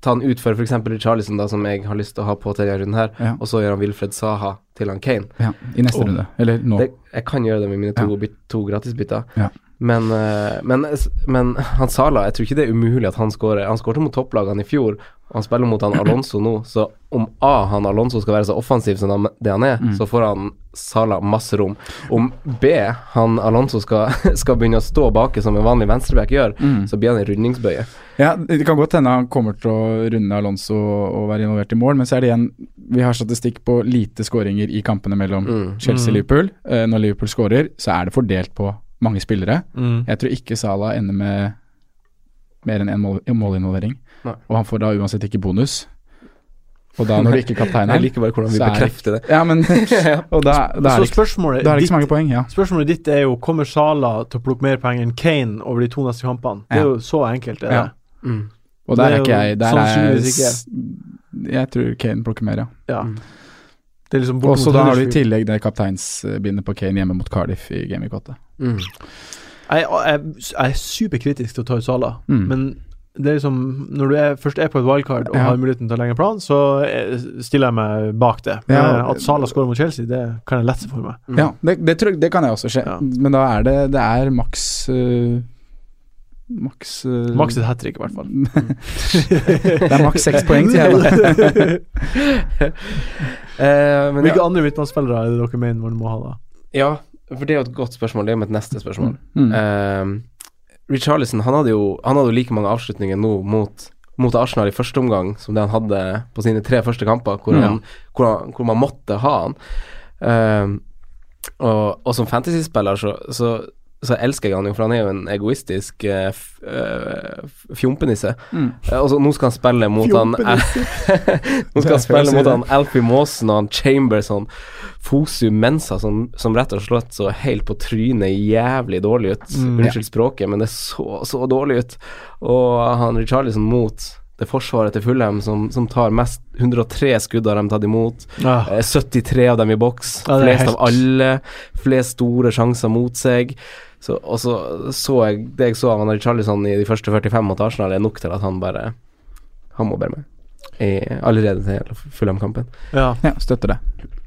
ta han ut for f.eks. Charlison, da, som jeg har lyst til å ha på til denne runden her, Ja, og så gjør han Wilfred Saha til han Kane. ja i neste Og- runde. Eller nå. Det, jeg kan gjøre det med mine to, Ja. to gratisbytter. Ja. Men, eh, men, men han Sala, jeg tror ikke det er umulig at han skårer. Han skåret mot topplagene i fjor, og han spiller mot han Alonso nå. Så om A, han Alonso skal være så offensiv som det han er, Mm. så får han Sala masse rom. Om B, han Alonso skal, skal begynne å stå baki som en vanlig venstreback gjør, Mm. så blir han en rundingsbøye. Ja, det kan godt hende han kommer til å runde Alonso og være involvert i mål, men så er det igjen Vi har statistikk på lite skåringer i kampene mellom Mm. Chelsea-Liverpool. Eh, når Liverpool skårer, så er det fordelt på mange spillere. Mm. Jeg tror ikke Salah ender med mer enn én mål, en målinvolvering, og han får da uansett ikke bonus. Og da når du ikke kapteiner Jeg liker bare hvordan vi så er det- bekrefter det. Ja, men Og da, da, er Så spørsmålet, da er det ikke ditt, så mange poeng, ja. spørsmålet ditt er jo Kommer Sala til å plukke mer penger enn Kane over de to neste kampene. Det er jo så enkelt, er det. Ja. Mm. Og Det der er er ikke jeg. Der er jeg tror Kane plukker mer, ja. Ja. Mm. Det er liksom Og så da har du i tillegg det kapteinsbindet på Kane hjemme mot Cardiff i Game Week 8. Mm. Jeg, jeg, jeg er superkritisk til å ta ut Sala, Mm. men det er liksom Når du er, først er på et wildcard og Ja. har muligheten til å legge en plan, så eh, stiller jeg meg bak det. Ja. Eh, At Sala skårer mot Chelsea, det kan jeg lette seg for meg. Mm. Ja, det, det, tror jeg, det kan jeg også skje. Ja. Men da er det Det er maks uh, Maks uh, Maks et hat trick, i hvert fall. Det er maks seks poeng, sier jeg da. Eh, men Hvilke ja, andre midtbanespillere er det dere mener man må ha, da? ja, for det er jo et godt spørsmål. Det er jo mitt neste spørsmål. Mm. Uh, Richarlison han hadde, jo, han hadde jo like mange avslutninger nå mot, mot Arsenal i første omgang som det han hadde på sine tre første kamper, hvor, Mm. han, hvor, han, hvor man måtte ha han. Uh, og, og som fantasyspiller så, så, så elsker jeg han jo, for han er jo en egoistisk uh, eh, f- fjompenisse. Mm. Eh, og så nå skal han spille mot han Nå skal han spille mot han Alfie Maasen og han Chamberson Fosu Mensa, som, som rett og slett så helt på trynet jævlig dårlig ut. Mm. Unnskyld språket, men det så så dårlig ut. Og han Richarlison mot det forsvaret til Fulham som, som tar mest 103 skudd har de tatt imot. Ah, Eh, 73 av dem i boks. Er flest helt- av alle. Flest store sjanser mot seg. Så, og så så jeg Det jeg så av han Richarlison i de første 45 mot Arsenal, er nok til at han bare Han må bare med. I, allerede til Fulham-kampen. ja. Ja, støtter det.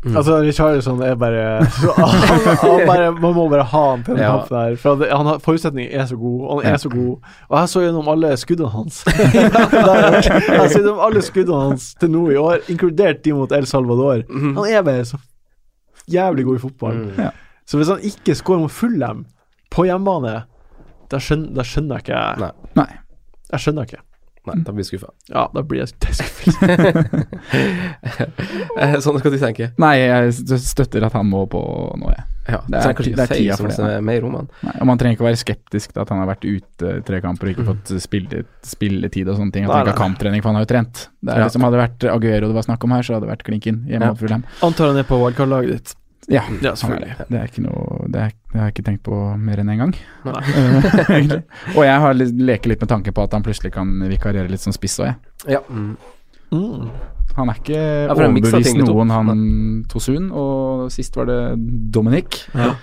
Mm. Altså, Richarlison er bare, så, han, han bare Man må bare ha han til den Ja. kampen der. For det, han har, forutsetningen er så god, og han er Ja. så god. Og jeg så gjennom alle skuddene hans. jeg så gjennom alle skuddene hans til nå i år, inkludert de mot El Salvador. Mm. Han er bare så jævlig god i fotball. Mm. Ja. Så hvis han ikke scorer mot Fulham på hjemmebane, da skjønner, skjønner jeg ikke Nei. Nei. Jeg skjønner ikke. Nei, da blir jeg skuffa. Ja, da blir jeg skuffet. sånn skal du tenke. Nei, jeg støtter at han må på nå, jeg. Ja, Det er det er tida for det, mer om han. Nei, og man trenger ikke å være skeptisk til at han har vært ute tre kamper og ikke Mm. fått spille, spilletid og sånne ting. At han ikke har kamptrening, for han har jo trent. Det er Ja. liksom Hadde det vært Aguero det var snakk om her, så hadde det vært klinken hjemme Ja. mot Fulham. Antar han er på wildcard-laget ditt. Ja, Ja, selvfølgelig. det. Det er ikke noe Det, er, det har jeg ikke tenkt på mer enn én gang. Nei. Og jeg har leker litt med tanken på at han plutselig kan vikarere litt som spiss òg, jeg. Ja. Mm. Mm. Han er ikke ja, overbevist noen, han Tosun, og sist var det Dominic. Ja.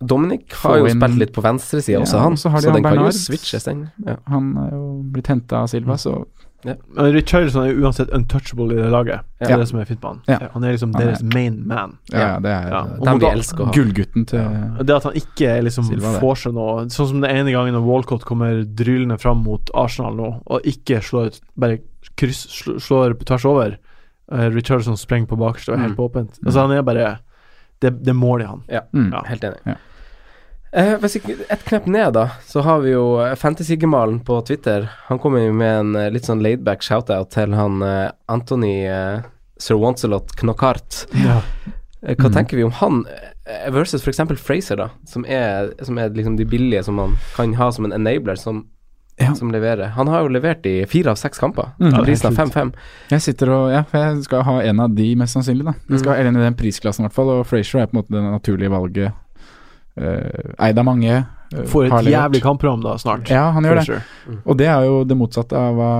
Dominic har jo spilt litt på venstresida Ja, også, han. så har de så han den kan jo switches, den. Ja. Han er jo blitt henta av Silva, så Men Richarlison er jo uansett untouchable i det laget. Det er det som er fint med han. Ja. Han er liksom er- deres main man. ja, Ja. det er Ja. eh, Og Dem vi elsker å ha. gullgutten til Det at han ikke liksom Silva, får seg noe Sånn som den ene gangen når Walcott kommer dryllende fram mot Arsenal nå, og ikke slår ut Bare kryss, slår på tvers over. Uh, Richardson sprenger på bakerste og er helt Mm. åpent. Altså Han er bare Det, det måler han. Ja, mm. Ja. Helt enig. Eh, hvis ikke Et knepp ned, da, så har vi jo eh, Fantasy-gemalen på Twitter. Han kommer jo med en eh, litt sånn laidback shout-out til han eh, Anthony eh, Sir Wancelot Knockart. Ja. Eh, Hva Mm. tenker vi om han versus f.eks. Fraser, da, som er, som er liksom de billige som man kan ha som en enabler, som, Ja. som leverer. Han har jo levert i fire av seks kamper. Mm. Til prisen av 5-5. Jeg sitter og Ja, jeg skal ha en av de, mest sannsynlig. da Jeg skal ha en i den prisklassen, i hvert fall. Og Fraser er på en måte det naturlige valget. Uh, eid av mange. eh, Får et jævlig kampprogram da, snart. Ja, han gjør det. Fraser. Og det er jo det motsatte av hva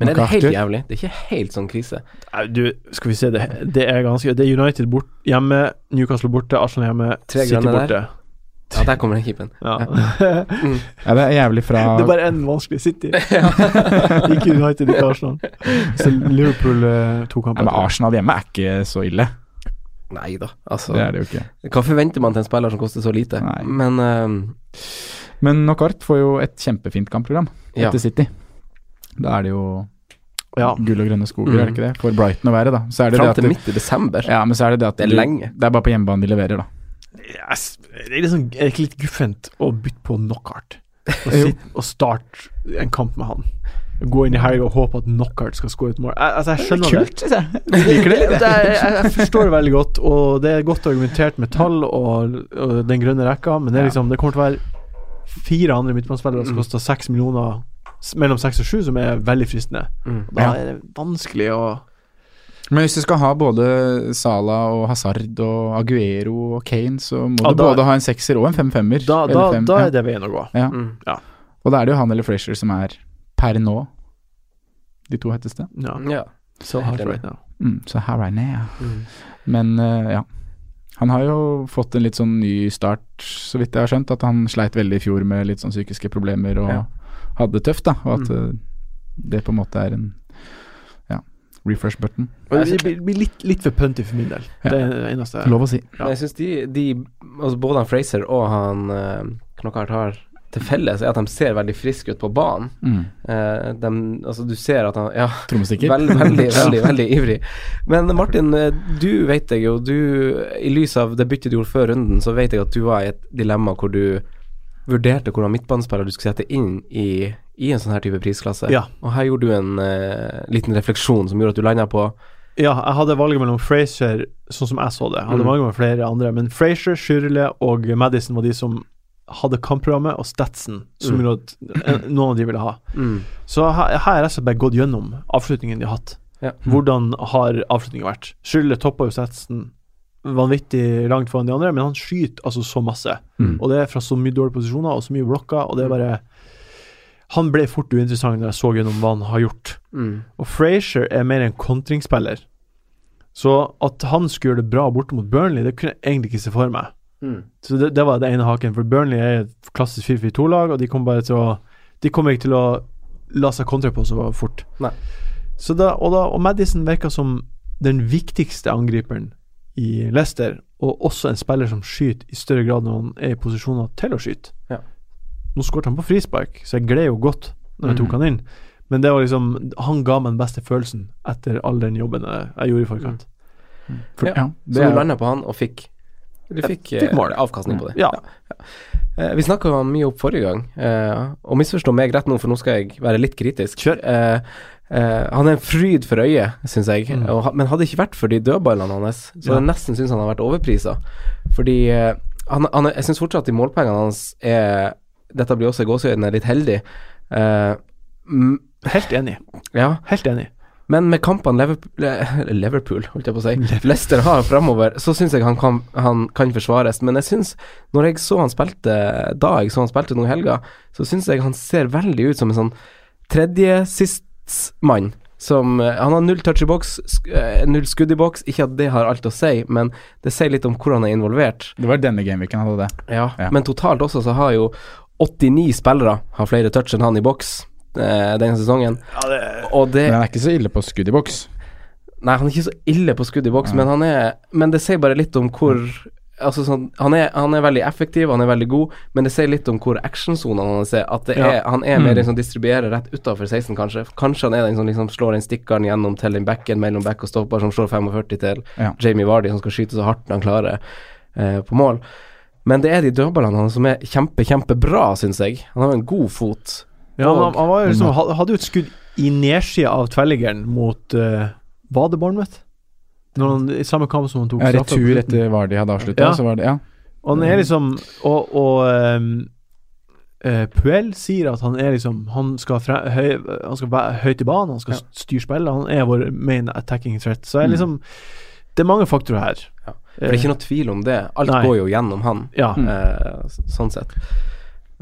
Men er det helt jævlig? Det er ikke helt sånn krise. Nei, Du, skal vi se, det, det er ganske Det er United bort, hjemme, Newcastle borte, Arsenal hjemme, Tre City borte. borte. Ja, der kommer den keeperen. Ja. Mm. Ja, det er jævlig fra det er bare én vanskelig City. ikke United, ikke Arsenal. Så Liverpool eh, to kamper. Ja, men Arsenal hjemme er ikke så ille. Nei da, altså. Det er det jo ikke. Hva forventer man til en spiller som koster så lite? Nei. Men uh, Men Knockart får jo et kjempefint kampprogram ja. etter City. Da er det jo Ja. gull og grønne skoger, Mm. er det ikke det? For Brighton å være, da. Så er det Fram det at til midt i desember. ja, men så er det det at Det er du- lenge. Det er bare på hjemmebane de leverer, da. Yes. Det er liksom er ikke litt guffent å bytte på Knockhart og, og starte en kamp med han. Gå inn i helga og håpe at knockout skal skåre et mål. Jeg, altså, jeg skjønner det. syns jeg. Liker det litt, Det er, jeg, jeg forstår det veldig godt, og det er godt argumentert med tall og, og den grønne rekka, men det, er liksom, det kommer til å være fire andre midtbanespillere som Mm. koster seks millioner, mellom seks og sju, som er veldig fristende. Mm. Da er det vanskelig å Men hvis du skal ha både Salah og Hazard og Aguero og Kane, så må Ja, du da- både ha en sekser og en femfemmer. Da, da, fem, da er det veien å gå. Ja. Mm. Og da er det jo han eller Frazier som er per nå de to hetteste. Ja. Ja. So hard right now. Mm, so her right now. Mm. Men uh, ja. Han har jo fått en litt sånn ny start, så vidt jeg har skjønt. At han sleit veldig i fjor med litt sånn psykiske problemer og Ja. hadde det tøft, da. Og at Mm. eh, det på en måte er en ja, refresh button. Det blir, blir litt, litt for punty for min del. Ja. Det er det eneste. Lov å si. Ja. Men jeg syns de, de altså Både han Fraser og han uh, Knockhart har til felles er at de ser veldig friske ut på banen. Mm. Eh, de, altså Du ser at han Ja, Trommestikker. Veld, veldig, veldig, veldig ivrig. Men Martin, eh, du vet jeg jo du, I lys av det byttet du gjorde før runden, så vet jeg at du var i et dilemma hvor du vurderte hvordan midtbanespiller du skulle sette inn i, i en sånn her type prisklasse. Ja. Og her gjorde du en eh, liten refleksjon som gjorde at du landa på Ja, jeg hadde valget mellom Fraser, sånn som jeg så det. Jeg hadde Mm. valget mellom flere andre, men Fraser, Shirley og Madison var de som hadde kampprogrammet og statsen som Mm. at eh, noen av de ville ha. mm, Så her, har jeg rett og slett bare gått gjennom avslutningen de har hatt. Ja. Hvordan har avslutningen vært? Skyldet toppa jo statsen vanvittig langt foran de andre, men han skyter altså så masse. Mm. Og det er fra så mye dårlige posisjoner og så mye blokker, og det er bare Han ble fort uinteressant når jeg så gjennom hva han har gjort. mm, Og Frazier er mer en kontringsspiller. Så at han skulle gjøre det bra borte mot Burnley, det kunne jeg egentlig ikke se for meg. Mm. Så det, det var det ene haken, for Burnley er et klassisk 4-4-2-lag, og de kommer bare til å De kommer ikke til å la seg kontre på så fort. Nei. Så da, og, da, og Madison virka som den viktigste angriperen i Leicester, og også en spiller som skyter i større grad når han er i posisjoner til å skyte. Ja. Nå skåret han på frispark, så jeg gled jo godt når jeg tok Mhm. han inn. Men det var liksom Han ga meg den beste følelsen etter all den jobben jeg, jeg gjorde i forkant. For, Ja. ja. Så du landa på han og fikk Du fikk, fikk eh, avkastning på det. Ja. Eh, vi snakka mye opp forrige gang, eh, og misforstå meg rett nå, for nå skal jeg være litt kritisk. Kjør. Eh, eh, han er en fryd for øyet, syns jeg, Mm. og, men hadde det ikke vært for de dødballene hans, så Ja. jeg nesten syns han har vært overprisa. Fordi han, han, jeg syns fortsatt de målpengene hans er Dette blir også i gåseøynene litt heldig. Helt enig. ja, Helt enig. Men med kampene Liverpool, Liverpool holdt jeg på å si, Leicester har framover, så syns jeg han kan, han kan forsvares. Men jeg syns, når jeg så han spilte da jeg så han spilte noen helger, så syns jeg han ser veldig ut som en sånn tredjesistsmann. Som eh, Han har null touch i boks, sk- eh, null skudd i boks. Ikke at det har alt å si, men det sier litt om hvor han er involvert. Det var denne gameweeken han hadde det. Ja. Ja. Men totalt også så har jo 89 spillere har flere touch enn han i boks denne sesongen. Ja, det, Og det Men han er ikke så ille på skudd i boks. Nei, han er ikke så ille på skudd i boks, ja. men han er Men det sier bare litt om hvor Altså sånn, han er, han er veldig effektiv, han er veldig god, men det sier litt om hvor actionsonene hans er. At det Ja. er, han er mer Mm. en som distribuerer rett utafor 16, kanskje. Kanskje han er den som liksom slår den stikkeren gjennom til den backen mellom back og stopper, som slår 45 til Ja. Jamie Vardy, som skal skyte så hardt han klarer eh, på mål. Men det er de dødballene hans som er kjempe, kjempebra, syns jeg. Han har en god fot. Ja, Og- han, han var liksom, hadde jo et skudd i nedsida av tverrliggeren mot uh, Var vet? Når han, I samme kamp som han tok Ja, retur etter Vardi hadde avslutta, Ja. så var det Ja. Og han er liksom Og, og um, uh, Puel sier at han er liksom Han skal, fre, høy, han skal være høyt i banen, han skal Ja. styre spillet. Han er vår main attacking threat. Så er Mm. liksom Det er mange faktorer her. Ja. For det er ikke noe tvil om det. Alt Nei. går jo gjennom han, Ja. Mm. eh, sånn sett.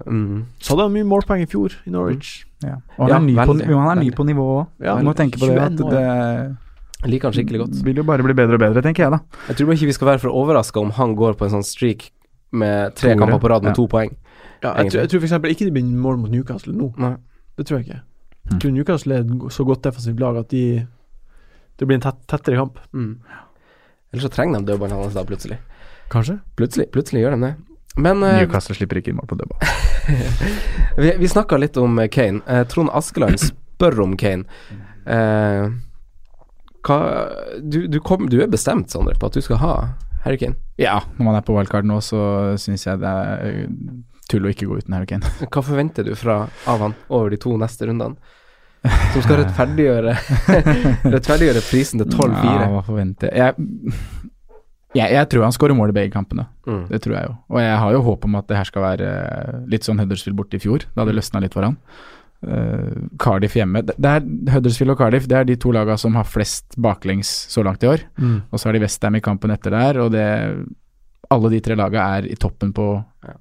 Mm. Så hadde han mye målpoeng i fjor i Norwich. ja. Og han, Ja, er ny på, veldig, han er ny på nivå òg. Ja, Du må tenke på det at det Jeg liker han skikkelig godt. vil jo bare bli bedre og bedre, tenker jeg da. Jeg tror ikke vi skal være for overraska om han går på en sånn streak med tre Tore. kamper på rad med ja. to poeng. Ja, jeg, tror, jeg tror f.eks. ikke det blir mål mot Newcastle nå. Nei. Det tror jeg ikke. Mm. Jeg tror Newcastle er et så godt defensivt lag at de Det blir en tett, tettere kamp. Mm. Eller så trenger de dødballen hans da, plutselig. Kanskje? Plutselig, plutselig gjør de det. Men eh, Newcastle slipper ikke inn mål på dødball. vi, vi snakka litt om eh, Kane. Eh, Trond Askeland spør om Kane. Eh, hva du, du, kom, du er bestemt, Sondre, på at du skal ha Harry Kane. Ja, når man er på wildcard nå, så syns jeg det er tull å ikke gå uten Harry Kane. Hva forventer du fra, av han over de to neste rundene? Som skal rettferdiggjøre Rettferdiggjøre prisen til 12-4. Ja, hva forventer jeg? Jeg, jeg tror han skårer mål i begge kampene. Mm. Det tror jeg jo. Og jeg har jo håp om at det her skal være eh, litt sånn Huddersfield borte i fjor, da det løsna litt for han. Uh, Cardiff hjemme. Det det er Huddersfield og Cardiff det er de to lagene som har flest baklengs så langt i år. Mm. Og så har de Westham i kampen etter der, og det alle de tre lagene er i toppen på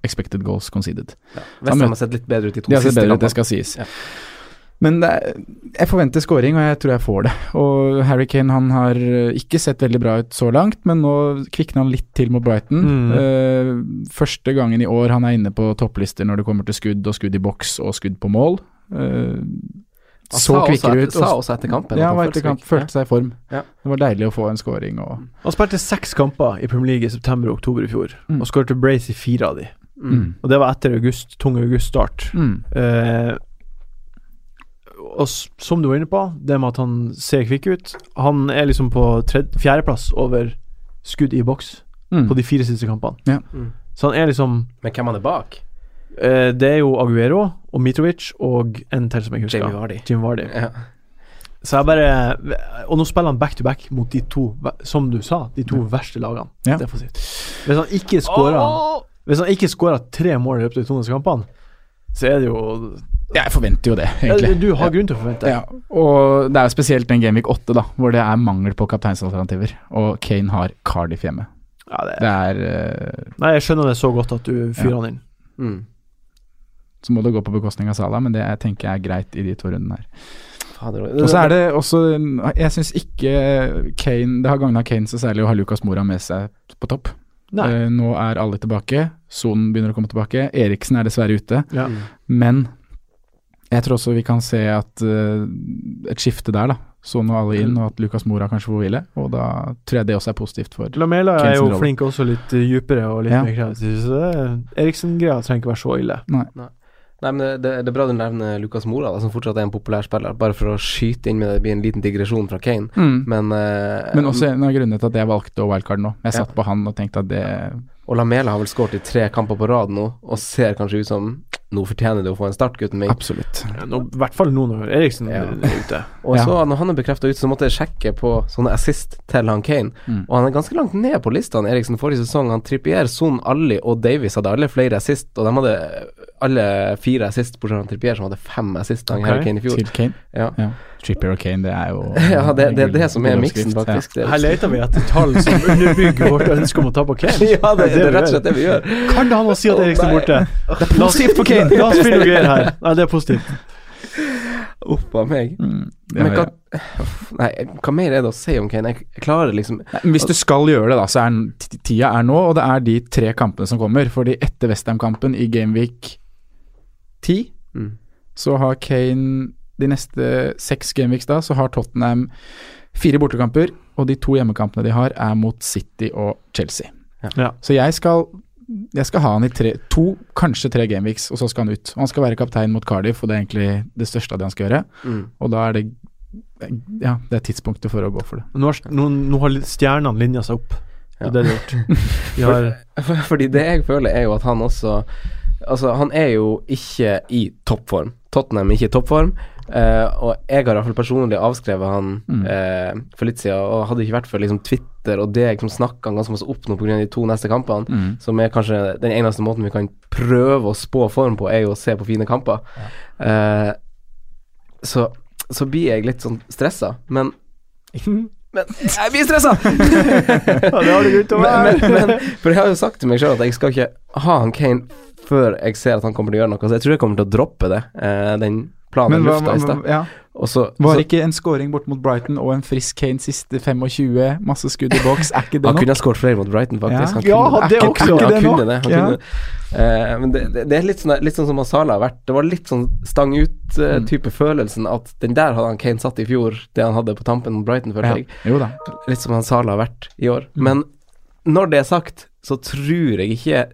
expected goals conceded. Westham har sett litt bedre ut i to siste ut, det skal sies. Ja. Men er, jeg forventer scoring, og jeg tror jeg får det. Og Harry Kane han har eh, ikke sett veldig bra ut så langt, men nå kvikner han litt til mot Brighton. Mm. Uh, første gangen i år han er inne på topplister når det kommer til skudd og skudd i boks og skudd på mål. Uh, så kvikkere ut. Sa også etter kampen. ja, han etter kamp, følte seg i form. Ja. Det var deilig å få en scoring og Han spilte seks kamper i Premier League i september og oktober i fjor, Mm. og skåret brace i fire av de. Mm. mm. Og det var etter august, tung auguststart. Mm. Eh, og som du var inne på, det med at han ser kvikk ut Han er liksom på fjerdeplass over skudd i boks Mm. på de fire siste kampene. Mm. Så han er liksom Men hvem han er bak? eh, Det er jo Aguero og Mitrovic og en til som jeg husker. Jamie husker. Vardy. Jim Vardy. Ja. Så jeg bare Og nå spiller han back to back mot de to, som du sa, de to verste lagene. Ja. Hvis han ikke skårer Hvis han ikke skårer tre mål i løpet av de to neste kampene, så er det jo Jeg forventer jo det, ja. Du har grunn til å forvente. Ja, og det er jo spesielt den Gameweek 8, da, hvor det er mangel på kapteinsalternativer. Og Kane har Cardiff hjemme. Ja, det, Det er uh, nei, jeg skjønner det så godt at du fyrer han inn. Mm. Så må det gå på bekostning av Salah, men det jeg tenker jeg er greit i de to rundene her. Og så er det også Jeg syns ikke Kane Det har gagna Kane så særlig å ha Lucas Mora med seg på topp. Nei. Eh, nå er alle tilbake. Sonen begynner å komme tilbake. Eriksen er dessverre ute. Ja. Men jeg tror også vi kan se at uh, et skifte der, da. Son og alle inn, og at Lukas Mora kanskje får hvile. Og da tror jeg det også er positivt for Lamela er jo flink også litt uh, dypere og litt Ja. mer kreativ, så det- Eriksen-greia trenger ikke være så ille. Nei, men det, det, det er bra du nevner Lucas Mora, da, som fortsatt er en populær spiller. Bare for å skyte inn med det, det blir en liten digresjon fra Kane. Mm. Men, uh, Men også en av grunnene til at jeg valgte wildcard nå. Jeg Ja. satt på han og tenkte at det Og Lamela har vel skåret i tre kamper på rad nå, og ser kanskje ut som Nå fortjener du å få en start, gutten min. Absolutt. Ja, nå, I hvert fall nå når Eriksen Ja. er ute. Og Ja. så når han er bekrefta ute, så måtte jeg sjekke på sånne assist til han Kane. Mm. Og han er ganske langt ned på listene. Eriksen forrige sesong. Han Trippier, Son, Alli og Davies hadde alle flere assist, og de hadde alle fire assist, bortsett fra Trippier, som hadde fem assist da Ok. Harry Kane i fjor. Til Kane. Ja. Ja. Trippier og Kane, det er jo ja, det, det er det som er miksen, faktisk. Er- Her leter vi etter tall som underbygger vårt ønske om å ta på Kane. ja, det, det er rett og slett det vi gjør. Kan det ha noe å si at Eriksen er borte? Det er positivt for Kane! La oss finne noe greier her. Nei, det er positivt. Uff a meg. Mm, Men hva Nei, hva mer er det å si om Kane? Jeg klarer liksom Nei, Hvis du skal gjøre det, da, så er tida er nå, og det er de tre kampene som kommer. Fordi etter Westham-kampen i Gameweek 10, mm. så har Kane de neste seks Gameweeks da, så har Tottenham fire bortekamper, og de to hjemmekampene de har, er mot City og Chelsea. Ja. Så jeg skal, jeg skal ha han i tre, to, kanskje tre Gameweeks, og så skal han ut. Og han skal være kaptein mot Cardiff, og det er egentlig det største av det han skal gjøre. Mm. Og da er det Ja, det er tidspunktet for å gå for det. Nå har, nå, nå har stjernene linja seg opp. Det er det du har gjort. For, fordi det jeg føler, er jo at han også Altså, han er jo ikke i toppform. Tottenham er ikke i toppform. Uh, og jeg har i hvert fall personlig avskrevet han Mm. uh, for litt siden. Og hadde ikke vært for liksom Twitter og deg som snakka han ganske masse opp nå pga. de to neste kampene, Mm. som er kanskje den eneste måten vi kan prøve å spå form på, er jo å se på fine kamper. Eh, så, så blir jeg litt sånn stressa, men Men jeg blir stressa! Ja, det har du grunn til å men, være. men, men, for jeg har jo sagt til meg sjøl at jeg skal ikke ha han Kane før jeg ser at han kommer til å gjøre noe, så jeg tror jeg kommer til å droppe det. Eh, den planen Men lufta i stad. ja. Også, Var så ikke en scoring bort mot Brighton og en frisk Kane siste 25, masse skudd i boks, er ikke det nok? han kunne ha skåret flere mot Brighton, faktisk. Ja. Han kunne, han- det er også. Ikke det nok? det. Ja. Eh, men det, det, det er litt sånn, litt sånn som han Salah har vært. Det var litt sånn stang Mm. ut-type følelsen at den der hadde han Kane satt i fjor, det han hadde på tampen mot Brighton, følte Ja. jeg. Jo da. Litt som han Sala har vært i år. Mm. Men når det er sagt, så tror jeg ikke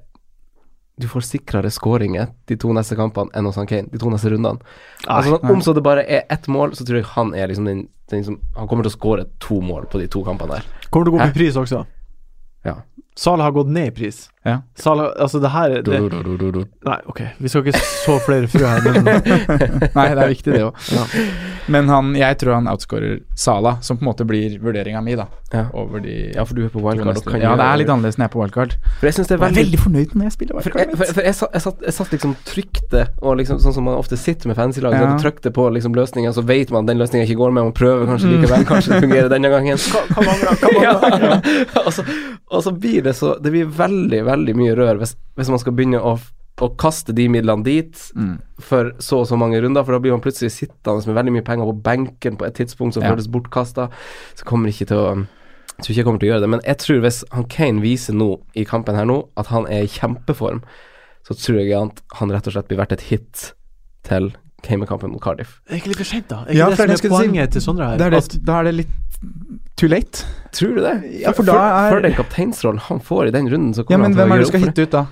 du får sikrere skåringer de to neste kampene enn hos han Kane, de to neste rundene. altså, sånn, nei. om så det bare er ett mål, så tror jeg han er liksom den, den som Han kommer til å skåre to mål på de to kampene der. Kommer til å gå opp i pris også. Ja. Salah har gått ned i pris. Ja. Sala, altså det her det, Du, du, du, du, du. Nei, ok, vi skal ikke så flere frø her, men Nei, det er viktig, det òg. Ja. Men han, jeg tror han outscorer Sala, som på en måte blir vurderinga mi, da. Ja. Over de ja, for du er på wildcard. Ja, det er litt annerledes når jeg er på wildcard. For jeg synes det er Jeg er veldig veldig fornøyd når jeg spiller For, jeg, for, for jeg, satt, jeg, satt, jeg satt liksom trykte, og liksom sånn som man ofte sitter med fancy-lag, Ja. ja. trykte på liksom løsninga, så vet man at den løsninga ikke går med, man prøver kanskje Mm. likevel, kanskje det fungerer denne gangen. hva mangler? Hva mangler? og, så, og så blir det så Det blir veldig, veldig mye rør hvis, hvis man skal begynne å, å kaste de midlene dit Mm. for så og så mange runder, for da blir man plutselig sittende med veldig mye penger på benken på et tidspunkt som Ja. føles bortkasta. Så kommer ikke til å jeg tror ikke jeg kommer til å gjøre det, men jeg tror hvis han Kane viser nå i kampen her nå at han er i kjempeform, så tror jeg at han rett og slett blir verdt et hit til Kane-kampen mot Cardiff. Det er ikke litt for sent, da? Er ikke Ja, det det som er poenget si. til Sondre her? Det er det, At- da er det litt too late. Tror du det? Ja, for da er- for den kapteinsrollen han får i den runden, så Ja, kommer men han til å hvem er det du skal hitte ut, da? det.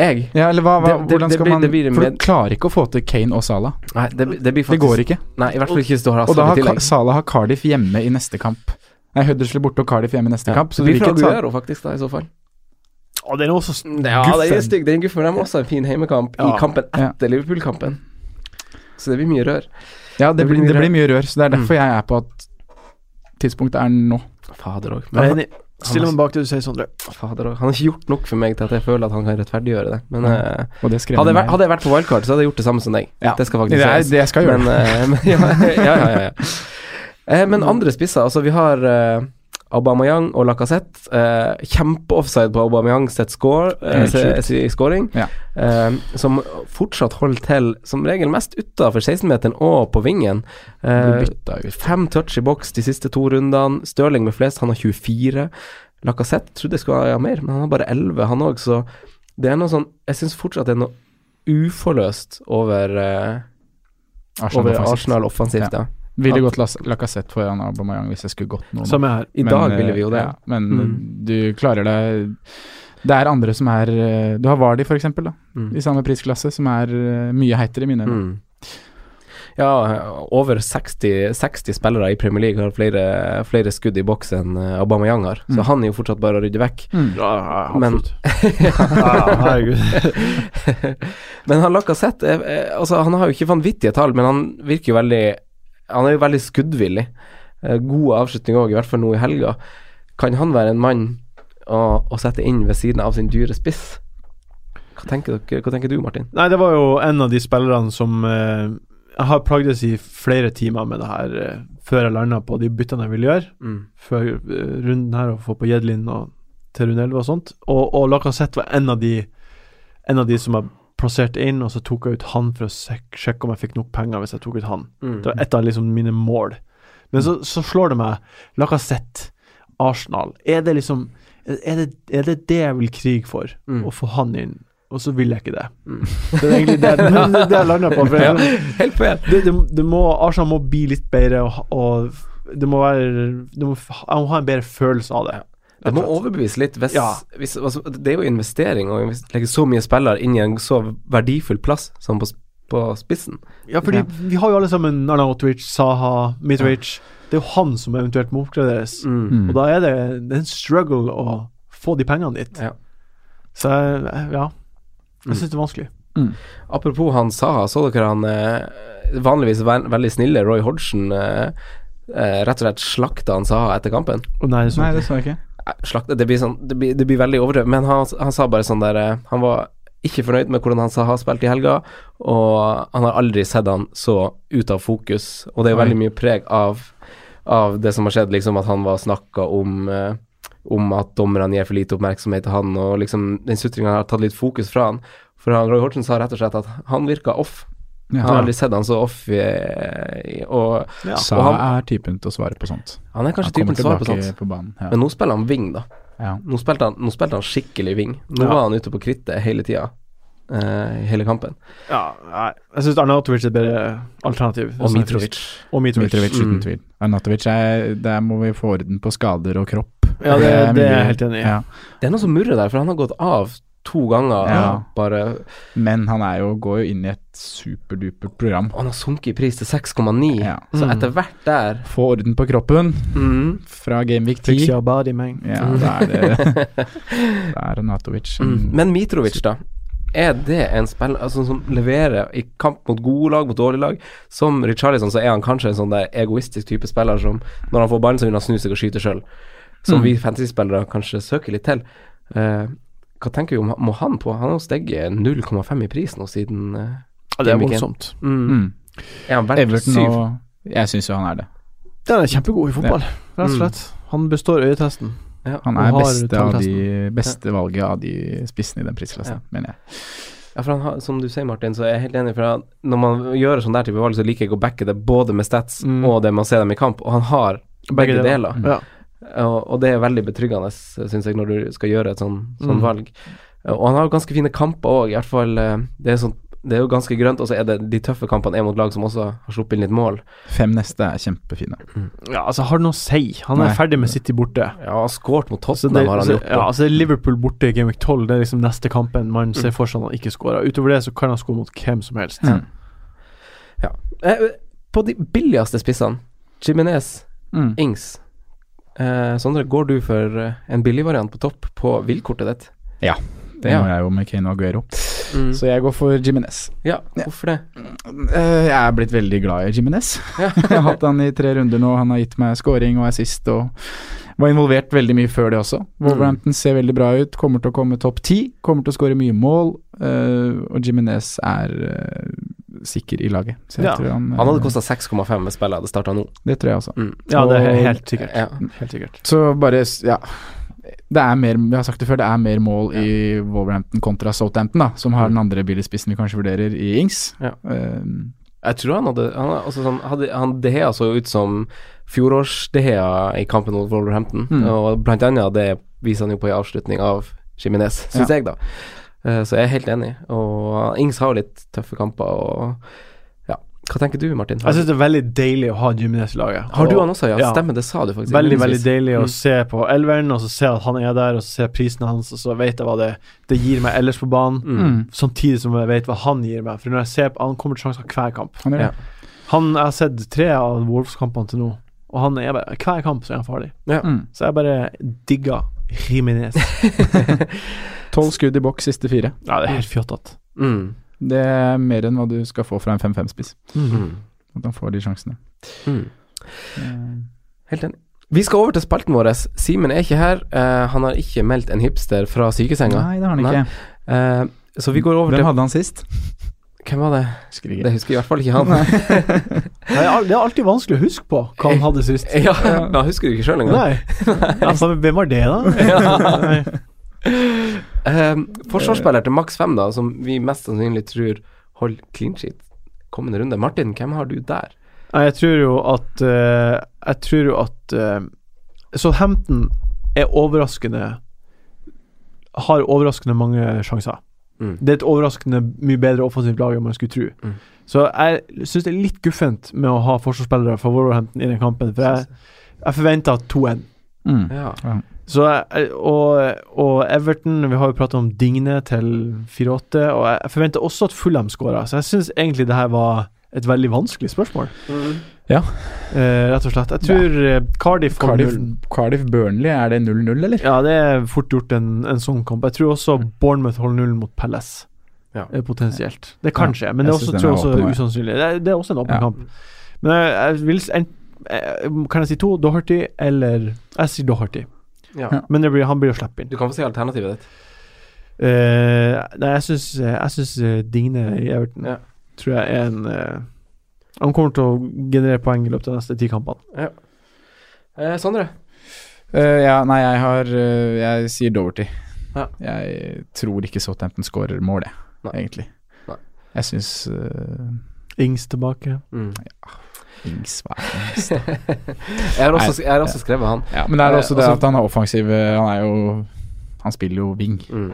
Jeg? Ja, eller hva, hva, Det- det- hvordan det skal blir- man det blir For med- du klarer ikke å få til Kane og Salah. Nei, det, det blir Det faktisk går ikke. Nei, i hvert fall ikke hvis du har Og da har Ka- Salah har Cardiff hjemme i neste kamp. Nei, Huddersfield borte og Cardiff hjemme i neste Ja. kamp. Så det blir fra ikke et Aguero, faktisk, da, i så fall. Å, den er også Guffen Ja, den er guffen. stygg. Den guffen, de har også en fin heimekamp Ja. i kampen etter Liverpool-kampen. Så det blir mye rør. Ja, det, Det blir mye det rør. blir mye rør, så det er Mm. derfor jeg er på at tidspunktet er nå. Fader òg. Jeg er enig. Stiller meg bak det du sier, Sondre. Fader òg. Han har ikke gjort nok for meg til at jeg føler at han kan rettferdiggjøre det. Men Ja. Og det hadde, jeg vært, hadde jeg vært på wildcard, så hadde jeg gjort det samme som deg. Ja. Det skal faktisk sies. det jeg skal gjøre. Men, uh, men ja, ja, ja, ja, ja. Eh, men andre spisser, altså vi har uh, Aubameyang og Lacassette. Uh, Kjempeoffside på Aubameyang sitt score, eh, si- scoring. Ja. eh, som fortsatt holder til som regel mest utafor 16-meteren og på vingen. Eh. Fem touch i boks de siste to rundene. Stirling med flest, han har 24. Lacassette trodde jeg skulle ha mer, men han har bare 11, han òg, så det er noe sånn Jeg syns fortsatt det er noe uforløst over, eh, Arsenal over offensivt. Arsenal offensivt, ja. Ville gått Lacassette foran Aubameyang hvis jeg skulle gått noe. Som jeg her. I Men, dag eh, ville vi jo det. Ja, men Mm. du klarer deg Det er andre som er eh, Du har Vardi, da, Mm. i samme prisklasse, som er eh, mye heitere i mine øyne. Mm. Ja, over 60, 60 spillere i Premier League har flere, flere skudd i boks enn eh, Aubameyang har, så Mm. han er jo fortsatt bare å rydde vekk. Mm. Ja, ja, Men- men han Lacassette altså, Han har jo ikke vanvittige tall, men han virker jo veldig Han er jo veldig skuddvillig. Eh, God avslutning òg, i hvert fall nå i helga. Kan han være en mann å, å sette inn ved siden av sin dyre spiss? Hva tenker, dere, hva tenker du, Martin? Nei, det var jo en av de spillerne som eh, Jeg har plagdes i flere timer med det her eh, før jeg landa på de byttene jeg ville gjøre. Mm. Før eh, runden her, å få på Jedlin og til runde 11 og sånt. Og, og Lacassette var en av de En av de som jeg plasserte inn, og så tok jeg ut han for å sjekke om jeg fikk nok penger hvis jeg tok ut han. Mm. Det var et av liksom mine mål. Men så, så slår det meg Lacassette, Arsenal. Er det liksom er det, er det det jeg vil krige for? Mm. Å få han inn? Og så vil jeg ikke det. Mm. Det er egentlig det, det, det, det jeg lander på. For jeg, helt må, Arsenal må bli litt bedre, og, og det må være må, Jeg må ha en bedre følelse av det. Det må overbevise litt hvis, Ja. hvis altså, Det er jo investering å legge så mye spillere inn i en så verdifull plass som på, på spissen. Ja, fordi Ja. vi har jo alle sammen Arnautovic, Saha, Mitrovic. Det er jo han som eventuelt må oppgraderes. Mm. Og da er det, det er en struggle å få de pengene dit. Ja. Så ja, Mm. jeg syns det er vanskelig. Apropos han Saha, så dere han eh, vanligvis ve veldig snille Roy Hodgson eh, eh, rett og slett slakta han Saha etter kampen? Nei, det sånn. Nei, det så jeg ikke. Eh, det blir sånn Det blir, det blir veldig overdrevet, men han, han sa bare sånn der eh, Han var ikke fornøyd med hvordan han Saha spilt i helga, og han har aldri sett han så ut av fokus, og det er veldig mye preg av av det som har skjedd, liksom at han var snakka om eh, om at dommerne gir for lite oppmerksomhet til han, og liksom den sutringa har tatt litt fokus fra han. For han, Roy Hortsen sa rett og slett at han virka off. Ja. Han har aldri sett han så off, i, og Ja. Og han- er typen til å svare på sånt. han er kanskje han typen til å svare på sånt. på banen. Ja. Men nå spiller han wing, da. ja. Nå spilte han, nå spilte han skikkelig wing. Nå Ja. var han ute på krittet hele tida. Uh, hele kampen. Ja, nei. Jeg syns Arnatovic er et bedre alternativ. Og Mitrovic. Og Mitrovic. Mitrovic uten Mm. tvil. Arnatovic er Der må vi få orden på skader og kropp. Ja, det, det er mulig. jeg helt enig i. Ja. Det er noe som murrer der, for han har gått av to ganger. Ja. Bare Men han er jo, går jo inn i et superdupert program. og Han har sunket i pris til 6,9. Ja. Så Mm. etter hvert der Få orden på kroppen mm, fra Fix 10. your body, man. Ja, da er det er Arnatovic mm. Men Mitrovic, da. Er det en spiller altså, som leverer i kamp mot gode lag, mot dårlige lag? Som Richarlison så er han kanskje en sånn der egoistisk type spiller som når han får ballen, så vil han snu seg og skyte sjøl. Som Mm. vi fantasy-spillere kanskje søker litt til. Eh, hva tenker vi om må han på? Han har steget 0,5 i pris nå siden uh, Ja, det er voldsomt. mm. mm. Er han verdt syv? og Jeg syns jo han er det. Den er kjempegod i fotball, rett og Mm. slett. Han består øyetesten. Han er beste, av de, beste beste valget av de spissene i den prisklassen, mener jeg. Ja, for han har, som du sier, Martin, så er jeg helt enig. For han, når man gjør sånn der type valg, så liker jeg å backe det både med stats Mm. og det man ser dem i kamp. Og han har begge, deler. Mm. Ja. Og, og det er veldig betryggende, syns jeg, når du skal gjøre et sånn, sånn Mm. valg. Og han har jo ganske fine kamper òg, i hvert fall. eh, Det er, sånn, det er jo ganske grønt, og så er det de tøffe kampene er mot lag som også har sluppet inn litt mål. Fem neste er kjempefine. ja, altså, har det noe å si? Han er Nei. ferdig med City borte. Ja, har skåret mot Så Tottenham, det, har han så, gjort. ja, altså Liverpool borte i Game Week 12, det er liksom neste kampen man ser for seg han ikke skårer. Utover det så kan han skåre mot hvem som helst. Mm. Ja. På de billigste spissene, Jiminez, Mm. Ings eh, Sondre, går du for eh, en billig variant på topp på villkortet ditt? Ja, Det Ja. må jeg jo med Kane Aguero. Mm. Så jeg går for Jimenez. Ja, hvorfor det? Eh, jeg er blitt veldig glad i Jimenez. Ja. jeg har hatt han i tre runder nå. Han har gitt meg scoring og assist og var involvert veldig mye før det også. Wolverhampton ser veldig bra ut, kommer til å komme topp ti. Kommer til å skåre mye mål, eh, og Jimenez er sikker i laget. Så jeg Ja, tror han, Han hadde eh, kosta 6,5 hvis spillet hadde starta nå. Det tror jeg også. Mm. Ja, det er helt sikkert. Ja. Helt sikkert. Så bare, ja Det er mer, jeg har sagt det før, det er mer mål i Wolverhampton kontra Southampton, da, som har den andre billigspissen vi kanskje vurderer i Ings. Ja. Um, Jeg tror han hadde Han, altså, sånn, hadde, han De Gea så ut som fjorårs-Dehea i kampen mot Wolverhampton, Mm. og blant annet det viser han jo på i avslutning av Jiminez, syns Ja. jeg, da. Eh, så jeg er helt enig. Og Ings har jo litt tøffe kamper, og ja. Hva tenker du, Martin? Jeg syns det er veldig deilig å ha Jimenez i laget. Har du han også, ja? ja. Stemmer, det sa du faktisk. Veldig veldig deilig å Mm. se på elveren, og så se at han er der, og så se prisen hans, og så vet jeg hva det, det gir meg ellers på banen. Mm. Samtidig som jeg vet hva han gir meg. For når jeg ser på Han kommer til sjanser hver kamp. Han det. Han, Jeg har sett tre av Wolves-kampene til nå, og han er bare hver kamp så er han farlig. Mm. Så jeg bare digger Jimenez. Tolv skudd i boks siste fire. Ja, det er helt fjottete. Mm. Det er mer enn hva du skal få fra en 5-5-spiss. Mm. At han får de sjansene. Mm. Eh, Helt enig. Vi skal over til spalten vår. Simen er ikke her. Uh, han har ikke meldt en hipster fra sykesenga. Nei, det har han ikke. Uh, så vi går over Hvem til hadde han sist? Hvem var det? Husker Det husker i hvert fall ikke han. Det er det er alltid vanskelig å huske på hva han hadde sist. ja, da husker du ikke sjøl engang. Nei. Altså, hvem var det, da? Nei. Eh, forsvarsspiller til maks fem, da, som vi mest sannsynlig tror holder clean sheet kommende runde. Martin, hvem har du der? Jeg tror jo at uh, Jeg tror jo at uh, Southampton er overraskende Har overraskende mange sjanser. Mm. Det er et overraskende mye bedre offensivt lag enn man skulle tro. Mm. Så jeg syns det er litt guffent med å ha forsvarsspillere fra Wolverhampton i den kampen, for jeg, jeg forventer 2-1. Mm. Ja. Så og, og Everton Vi har jo pratet om Digne til 4-8, og jeg, forventer også at Fulham skårer. Så jeg syns egentlig det her var et veldig vanskelig spørsmål. Ja. Eh, rett og slett. Jeg tror ja. Cardiff får Cardiff. Cardiff Burnley, er det 0-0, eller? Ja, det er fort gjort en, en sånn kamp. Jeg tror også Bournemouth holder nullen mot Palace. Ja. Eh, Potensielt. Det kan Ja, skje, men det er også, tror jeg er også åpen usannsynlig. Det er, det er også en åpen Ja. kamp. Men jeg, jeg vil en, eh, Kan jeg si to? Doherty eller Jeg sier Doherty. Ja. Ja. Men det blir, han blir å sluppet inn. Du kan få si alternativet ditt. Uh, nei, jeg syns, jeg syns eh, Digne i Everton Ja. tror jeg er en uh, Han kommer til å generere poeng i løpet av de neste ti kampene. Eh, Sondre? Eh, ja, nei, jeg har eh, Jeg sier Doverty. Ja. Jeg tror ikke Southampton skårer mål, jeg, egentlig. Nei. Jeg syns uh, Ings tilbake. Mm. Ings hva det? Ings, da? Jeg har også, jeg har også skrevet han. Ja, men det er Eh, også det altså- at han er offensiv. eh, Han er jo Han spiller jo wing. Mm.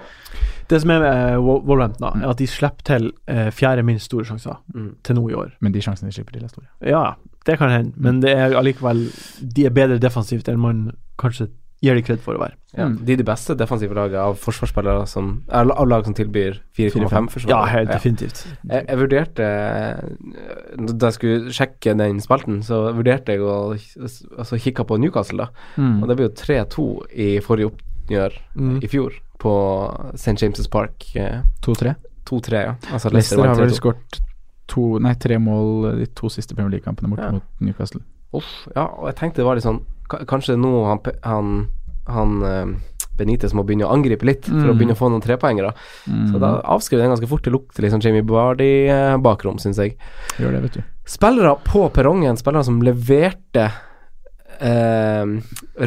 Det som er med eh, Wolverhampton, da, er at de slipper til eh, fjerde minst store sjanser Mm. til nå i år. Men de sjansene de slipper til, er store. Ja, det kan hende, men det er allikevel De er bedre defensivt enn man kanskje gir de kred for å være. Ja. Mm. De er de beste defensive lagene av forsvarsspillere som Av lag som tilbyr 4,5 forsvar. Ja, helt definitivt. Jeg, jeg vurderte eh, Da jeg skulle sjekke den spalten, så vurderte jeg å altså, kikke på Newcastle, da. Mm. Og det ble jo 3-2 i forrige oppgjør Mm. i fjor, på St. James' Park. eh, 2-3. 2-3, ja. Altså Leicester har vel 3-2. skåret to, nei, tre mål de to siste Premier League-kampene borte Ja. mot Newcastle. Uff, ja, og jeg tenkte det var litt sånn Kanskje nå han, han, han eh, Benitez må begynne å angripe litt for å Mm. begynne å få noen trepoengere. Mm. Så da avskriver den ganske fort. Det lukter liksom Jamie Bardi-bakrom, syns jeg. Gjør det, vet du. Spillere på perrongen, spillere som leverte eh,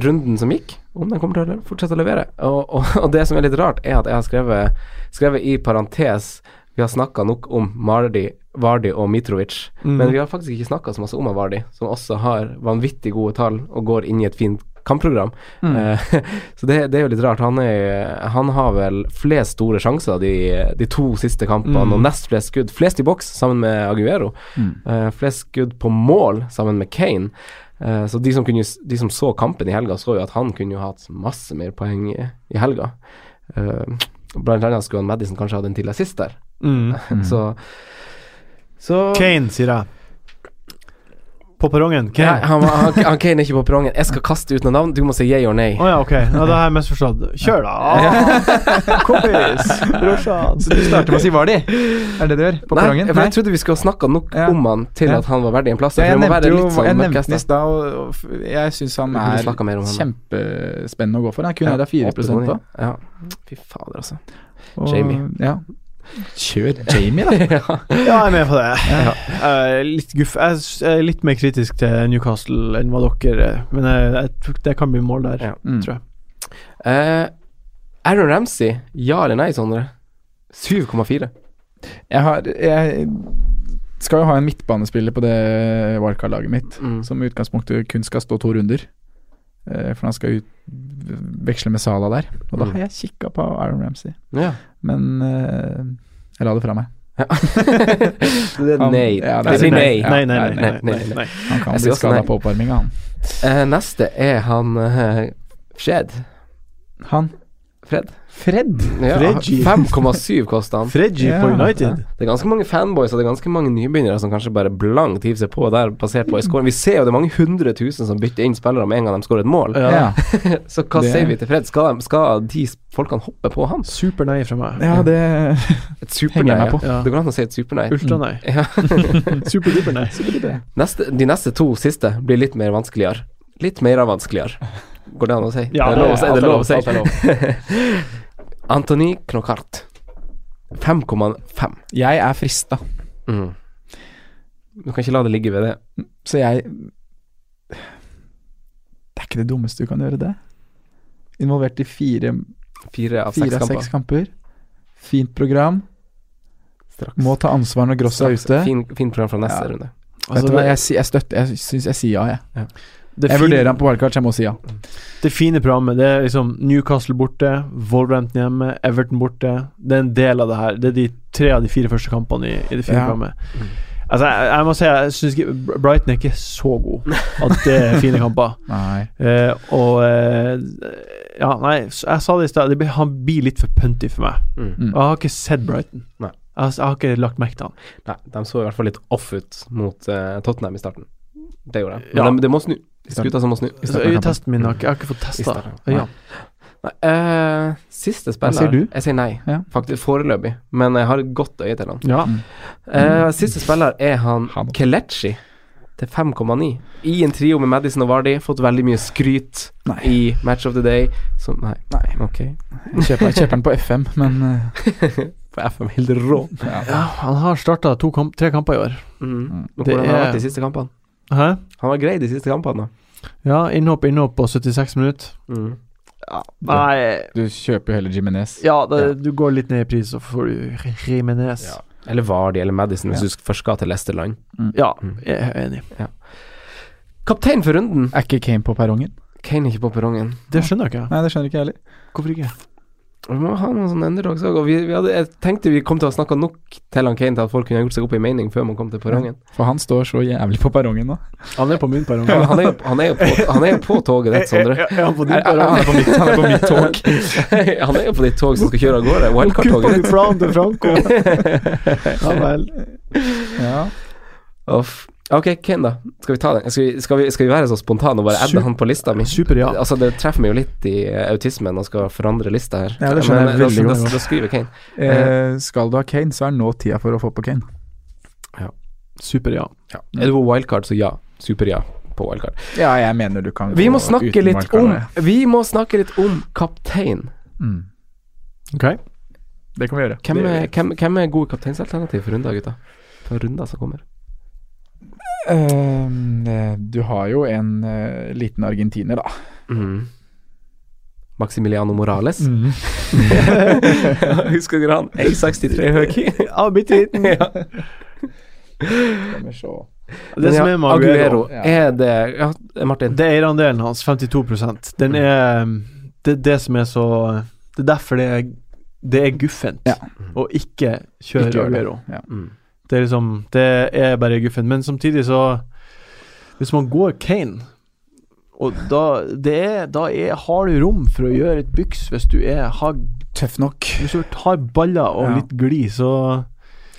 runden som gikk, om den kommer til å fortsette å levere. Og, og, og det som er litt rart, er at jeg har skrevet, skrevet i parentes Vi har snakka nok om Mardi, Vardi og Mitrovic, Mm. men vi har faktisk ikke snakka så masse om Vardi, som også har vanvittig gode tall og går inn i et fint kampprogram. Mm. Eh, så det, det er jo litt rart. Han, er, han har vel flest store sjanser de, de to siste kampene, Mm. og nest flest skudd. Flest i boks sammen med Aguero. Mm. Uh, flest skudd på mål sammen med Kane. Uh, så de som, kunne, de som så kampen i helga, så jo at han kunne jo hatt masse mer poeng i, i helga. Blant annet skulle han Madison kanskje hatt en til assist der. Mm. Mm. Så, så Kane, sier jeg. På perrongen. Nei, Kane. han, han, han Kane er ikke på perrongen. Jeg skal kaste ut noen navn. Du må si yay or nay. Å ja, ok. Ja, da har jeg misforstått. Kjør, da! Ah, kompis! Brorsan. Så du starter med å si Vardi? Er det det du gjør? På Nei, perrongen? for jeg trodde vi skulle snakka nok Ja. om han til at han var verdig en plass. Ja, for jeg nevnte jo sånn jeg nevnte mørkest, i stad, og, og jeg syns han er han, kjempespennende å gå for. Han kunne ja, 4 Åtte på. Ja. Fy fader, altså. Og- Jamie. Ja. Kjør Jamie, da. ja. Jeg er med på det. Ja. Er litt guff. Jeg er litt mer kritisk til Newcastle enn hva dere er, men jeg, jeg, det kan bli mål der, Ja. Mm. tror jeg. Uh, Aaron Ramsey, ja eller nei, Sondre? 7,4. Jeg, har, jeg skal jo ha en midtbanespiller på det Wildcard-laget mitt, Mm. som i utgangspunktet kun skal stå to runder. Eh, For han skal ut, veksle med Sala der. Og da Mm. har jeg kikka på Aaron Ramsey, Ja. men eh, jeg la det fra meg. Ja. det er Han- nei. ja, det er blir nei. nei. Nei, nei, nei. nei. Han kan bli skada på oppvarminga, han. Uh, neste er han uh, Fred. Han Fred. Fred? Ja, 5,7 kosta han. Fredgy på United. Det er ganske mange fanboys og det er ganske mange nybegynnere som kanskje bare blankt hiver seg på der basert på en scoring. Vi ser jo det er mange hundre tusen som bytter inn spillere med en gang de skårer et mål. Ja. Så hva Det- sier vi til Fred? Skal, de, skal de folkene hoppe på han? Supernei fra meg. ja, det Et supernei? Jeg på. Ja. Ja. Det går an å si et supernei. Ultranei. Ja. Superduper nei. De neste to siste blir litt mer vanskeligere. Litt mer vanskeligere. Går det an å si? Ja, det er lov å si. Det er lov å si. Antony Knockart. 5,5. Jeg er frista, Mm. Du kan ikke la det ligge ved det. så jeg Det er ikke det dummeste du kan gjøre, det. Involvert i fire, Fire av fire seks kamper. seks kamper. Fint program. Straks. Må ta ansvar når Gross er ute. Fint fin program fra neste Ja. runde. Vet Altså, du hva, jeg, jeg støtter Jeg syns jeg sier ja, jeg. Det, Jeg fine, vurderer han på wildcard, så jeg må si ja. det fine programmet Det er liksom Newcastle borte, Wolverhampton hjemme, Everton borte. Det er en del av det her. Det er de tre av de fire første kampene i, i det fine Ja. programmet. Altså, jeg, jeg må si jeg synes ikke Brighton er ikke så god at det er fine kamper. Nei. Eh, og eh, Ja, nei, jeg sa det i stad. Han blir litt for punty for meg. Mm. Mm. Og jeg har ikke sett Brighton. Nei. Jeg, har- jeg har ikke lagt merke til han. Nei, de så i hvert fall litt off ut mot uh, Tottenham i starten. Det gjorde de. Men Ja. de, det må snu. Skuta som må snu. Øyetesten min har ikke, jeg har ikke fått testa øynene. Nei, eh, siste spiller sier du? Jeg sier nei, Ja. faktisk foreløpig. Men jeg har et godt øye til han. Ja. Uh, siste spiller er han. Kelechi til 5,9. I en trio med Madison og Vardy. Fått veldig mye skryt Nei. i Match of the Day. Så nei. Nei. Ok. Jeg kjøper, jeg kjøper den på FM, men uh. På FM helt rå. ja. han har starta kamp, tre kamper i år. Mm. Men Det hvordan har han vært de siste kampene? Hæ? Han var grei de siste kampene. Ja, innhopp, innhopp på 76 minutter. Mm. Nei Du kjøper jo heller Jimenez. Ja, det, Ja. du går litt ned i pris, så får du Jimenez. Ja. Eller Vardi eller Madison, hvis Ja. du først skal til Lesterland. Ja, Mm. jeg er enig. Kaptein for runden. Er ikke Kane på perrongen? Kane er ikke på perrongen. Det skjønner jeg ikke. Nei, det skjønner ikke jeg heller. Hvorfor ikke? Vi må ha noen sånne underdogs òg. Og vi, vi hadde, jeg tenkte vi kom til å snakke nok til han Kane til at folk kunne gjort seg opp i mening før man kom til perrongen. For han står så jævlig på perrongen nå. Han er på min perrong. Han er han er jo, på, han er jo på toget ditt, Sondre. Er han Er- er- Han er på mitt, han er på mitt tog. han er jo på ditt tog som skal kjøre av gårde. Wildcard-toget ditt. Ja vel. Ja. Uff. Ok, Kane, da. Skal vi ta den? Skal vi, skal vi, skal vi være så spontane og bare adde han på lista mi? Super, ja. Altså, det treffer meg jo litt i eh, autismen å skal forandre lista her. Ja, det skjønner jeg eh, veldig godt. Da, da skriver Kane. Eh, skal du ha Kane, så er nå tida for å få på Kane. Ja. Super, ja. Ja. Er du på wildcard, så ja. Super-ja på wildcard. Ja, jeg mener du kan Vi må snakke uten litt wildcard, om. Vi må snakke litt om kaptein. mm. Ok. Det kan vi gjøre. Hvem er, hvem, hvem er gode kapteinsalternativ for runda, gutta? For runda som kommer. Ehm, eh, du har jo en uh, liten argentiner, da. Mm. Maximiliano Morales. Mm. Husker dere han? 1,63 høy. Ja, bitte liten. ja. Skal vi se. Det som er med Aguero, ja. er det Ja, Martin. det er eierandelen hans, 52 Den er Det er det som er så Det er derfor det er Det er guffent Ja. å ikke kjøre Ikke. Aguero. Ja. Mm. Det er liksom Det er bare guffen. Men samtidig så Hvis man går Kane og da, det er, da er, har du rom for å gjøre et byks hvis du er har, Tøff nok. Hvis du har baller og Ja. litt glid, så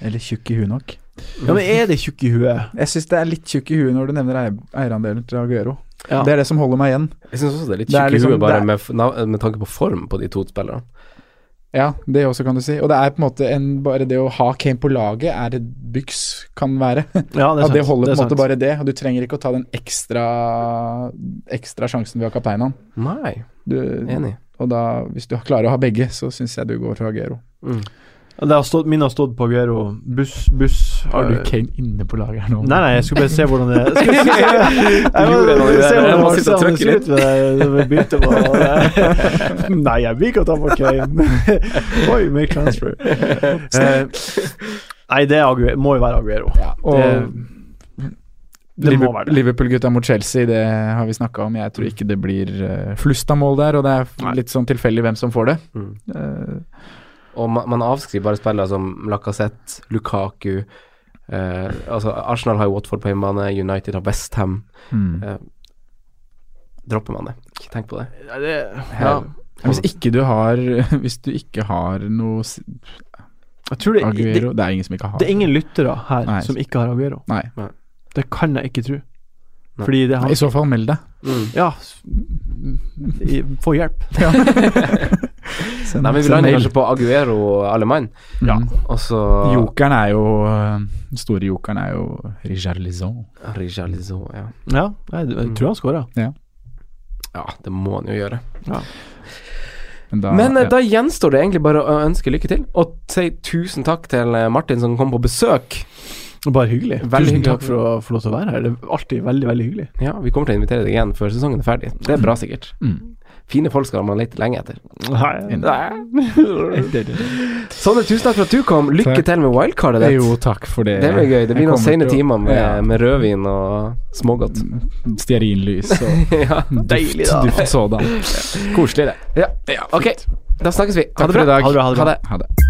Eller tjukk i huet nok. Ja, men er det tjukk i huet? Jeg syns det er litt tjukk i huet når du nevner eier- eierandelen til Aguero. Ja. Det er det som holder meg igjen. Jeg syns også det er litt tjukk i liksom- huet, bare er- med, med tanke på form på de to spillerne. Ja, det også kan du si. Og det er på en måte en, bare det å ha Kane på laget er et byks, kan være. Ja, det, er At det holder på en måte bare det. Og du trenger ikke å ta den ekstra Ekstra sjansen ved å ha kapteinen. Nei, Du, enig. og da, hvis du klarer å ha begge, så syns jeg du går for Agero. Mm. Det har stått, min har stått på Aguero. Buss, buss Har du øh, Kane inne på laget her nå? Nei, nei, jeg skulle bare se hvordan det se, jeg Du gjorde må noe se hvordan det ser ut på. Nei, jeg vil ikke ta på Kane. Oi, make transfer. Eh, nei, det er Aguero. må jo være Aguero. Ja, Det, det må være det. Liverpool-gutta mot Chelsea, det har vi snakka om. Jeg tror ikke det blir flust av mål der, og det er litt sånn tilfeldig hvem som får det. Mm. Og man, man avskriver bare spillere som Lacassette, Lukaku eh, Altså, Arsenal har jo Watford på hjemmebane, United har Westham. Mm. Eh, dropper man det? Ikke tenk på det. Ja, det, ja. Hvis ikke du har Hvis du ikke har noe s- Jeg tror det, det, Aguero Det er ingen som ikke har det er ingen lyttere her Nei. som ikke har Aguero. Nei. Det kan jeg ikke tro. Fordi det har... I så fall meld deg. Mm. Ja, få hjelp. Send, Nei, vi vil lander mail. kanskje på Aguero alle mann, Ja. og så Jokeren er jo øh, Den store jokeren er jo Richard Lison. Richarlison, ja. Ja, jeg, jeg tror han skåra. ja, ja, det må han jo gjøre. Men da, Men eh, ja. da gjenstår det egentlig bare å ønske lykke til, og si tusen takk til eh, Martin som kom på besøk. Bare hyggelig. Veldig Tusen hyggelig. takk for å få lov til å være her. Det er alltid veldig, veldig hyggelig. Ja, vi kommer til å invitere deg igjen før sesongen er ferdig. Det er bra, sikkert. mm. Fine folk skal man lete lenge etter. Nei. Sonne, tusen takk for at du kom. Lykke Takk. til med wildcardet ditt. Jo, takk for det. Det blir gøy. Det blir noen sene timer med, Ja. med rødvin og smågodt. Stearinlys og ja. Deilig, duft, da. duft sådan. Koselig, det. ja. Ok, da snakkes vi. Ha det bra. Ha det bra, ha det bra. Ha det. Ha det.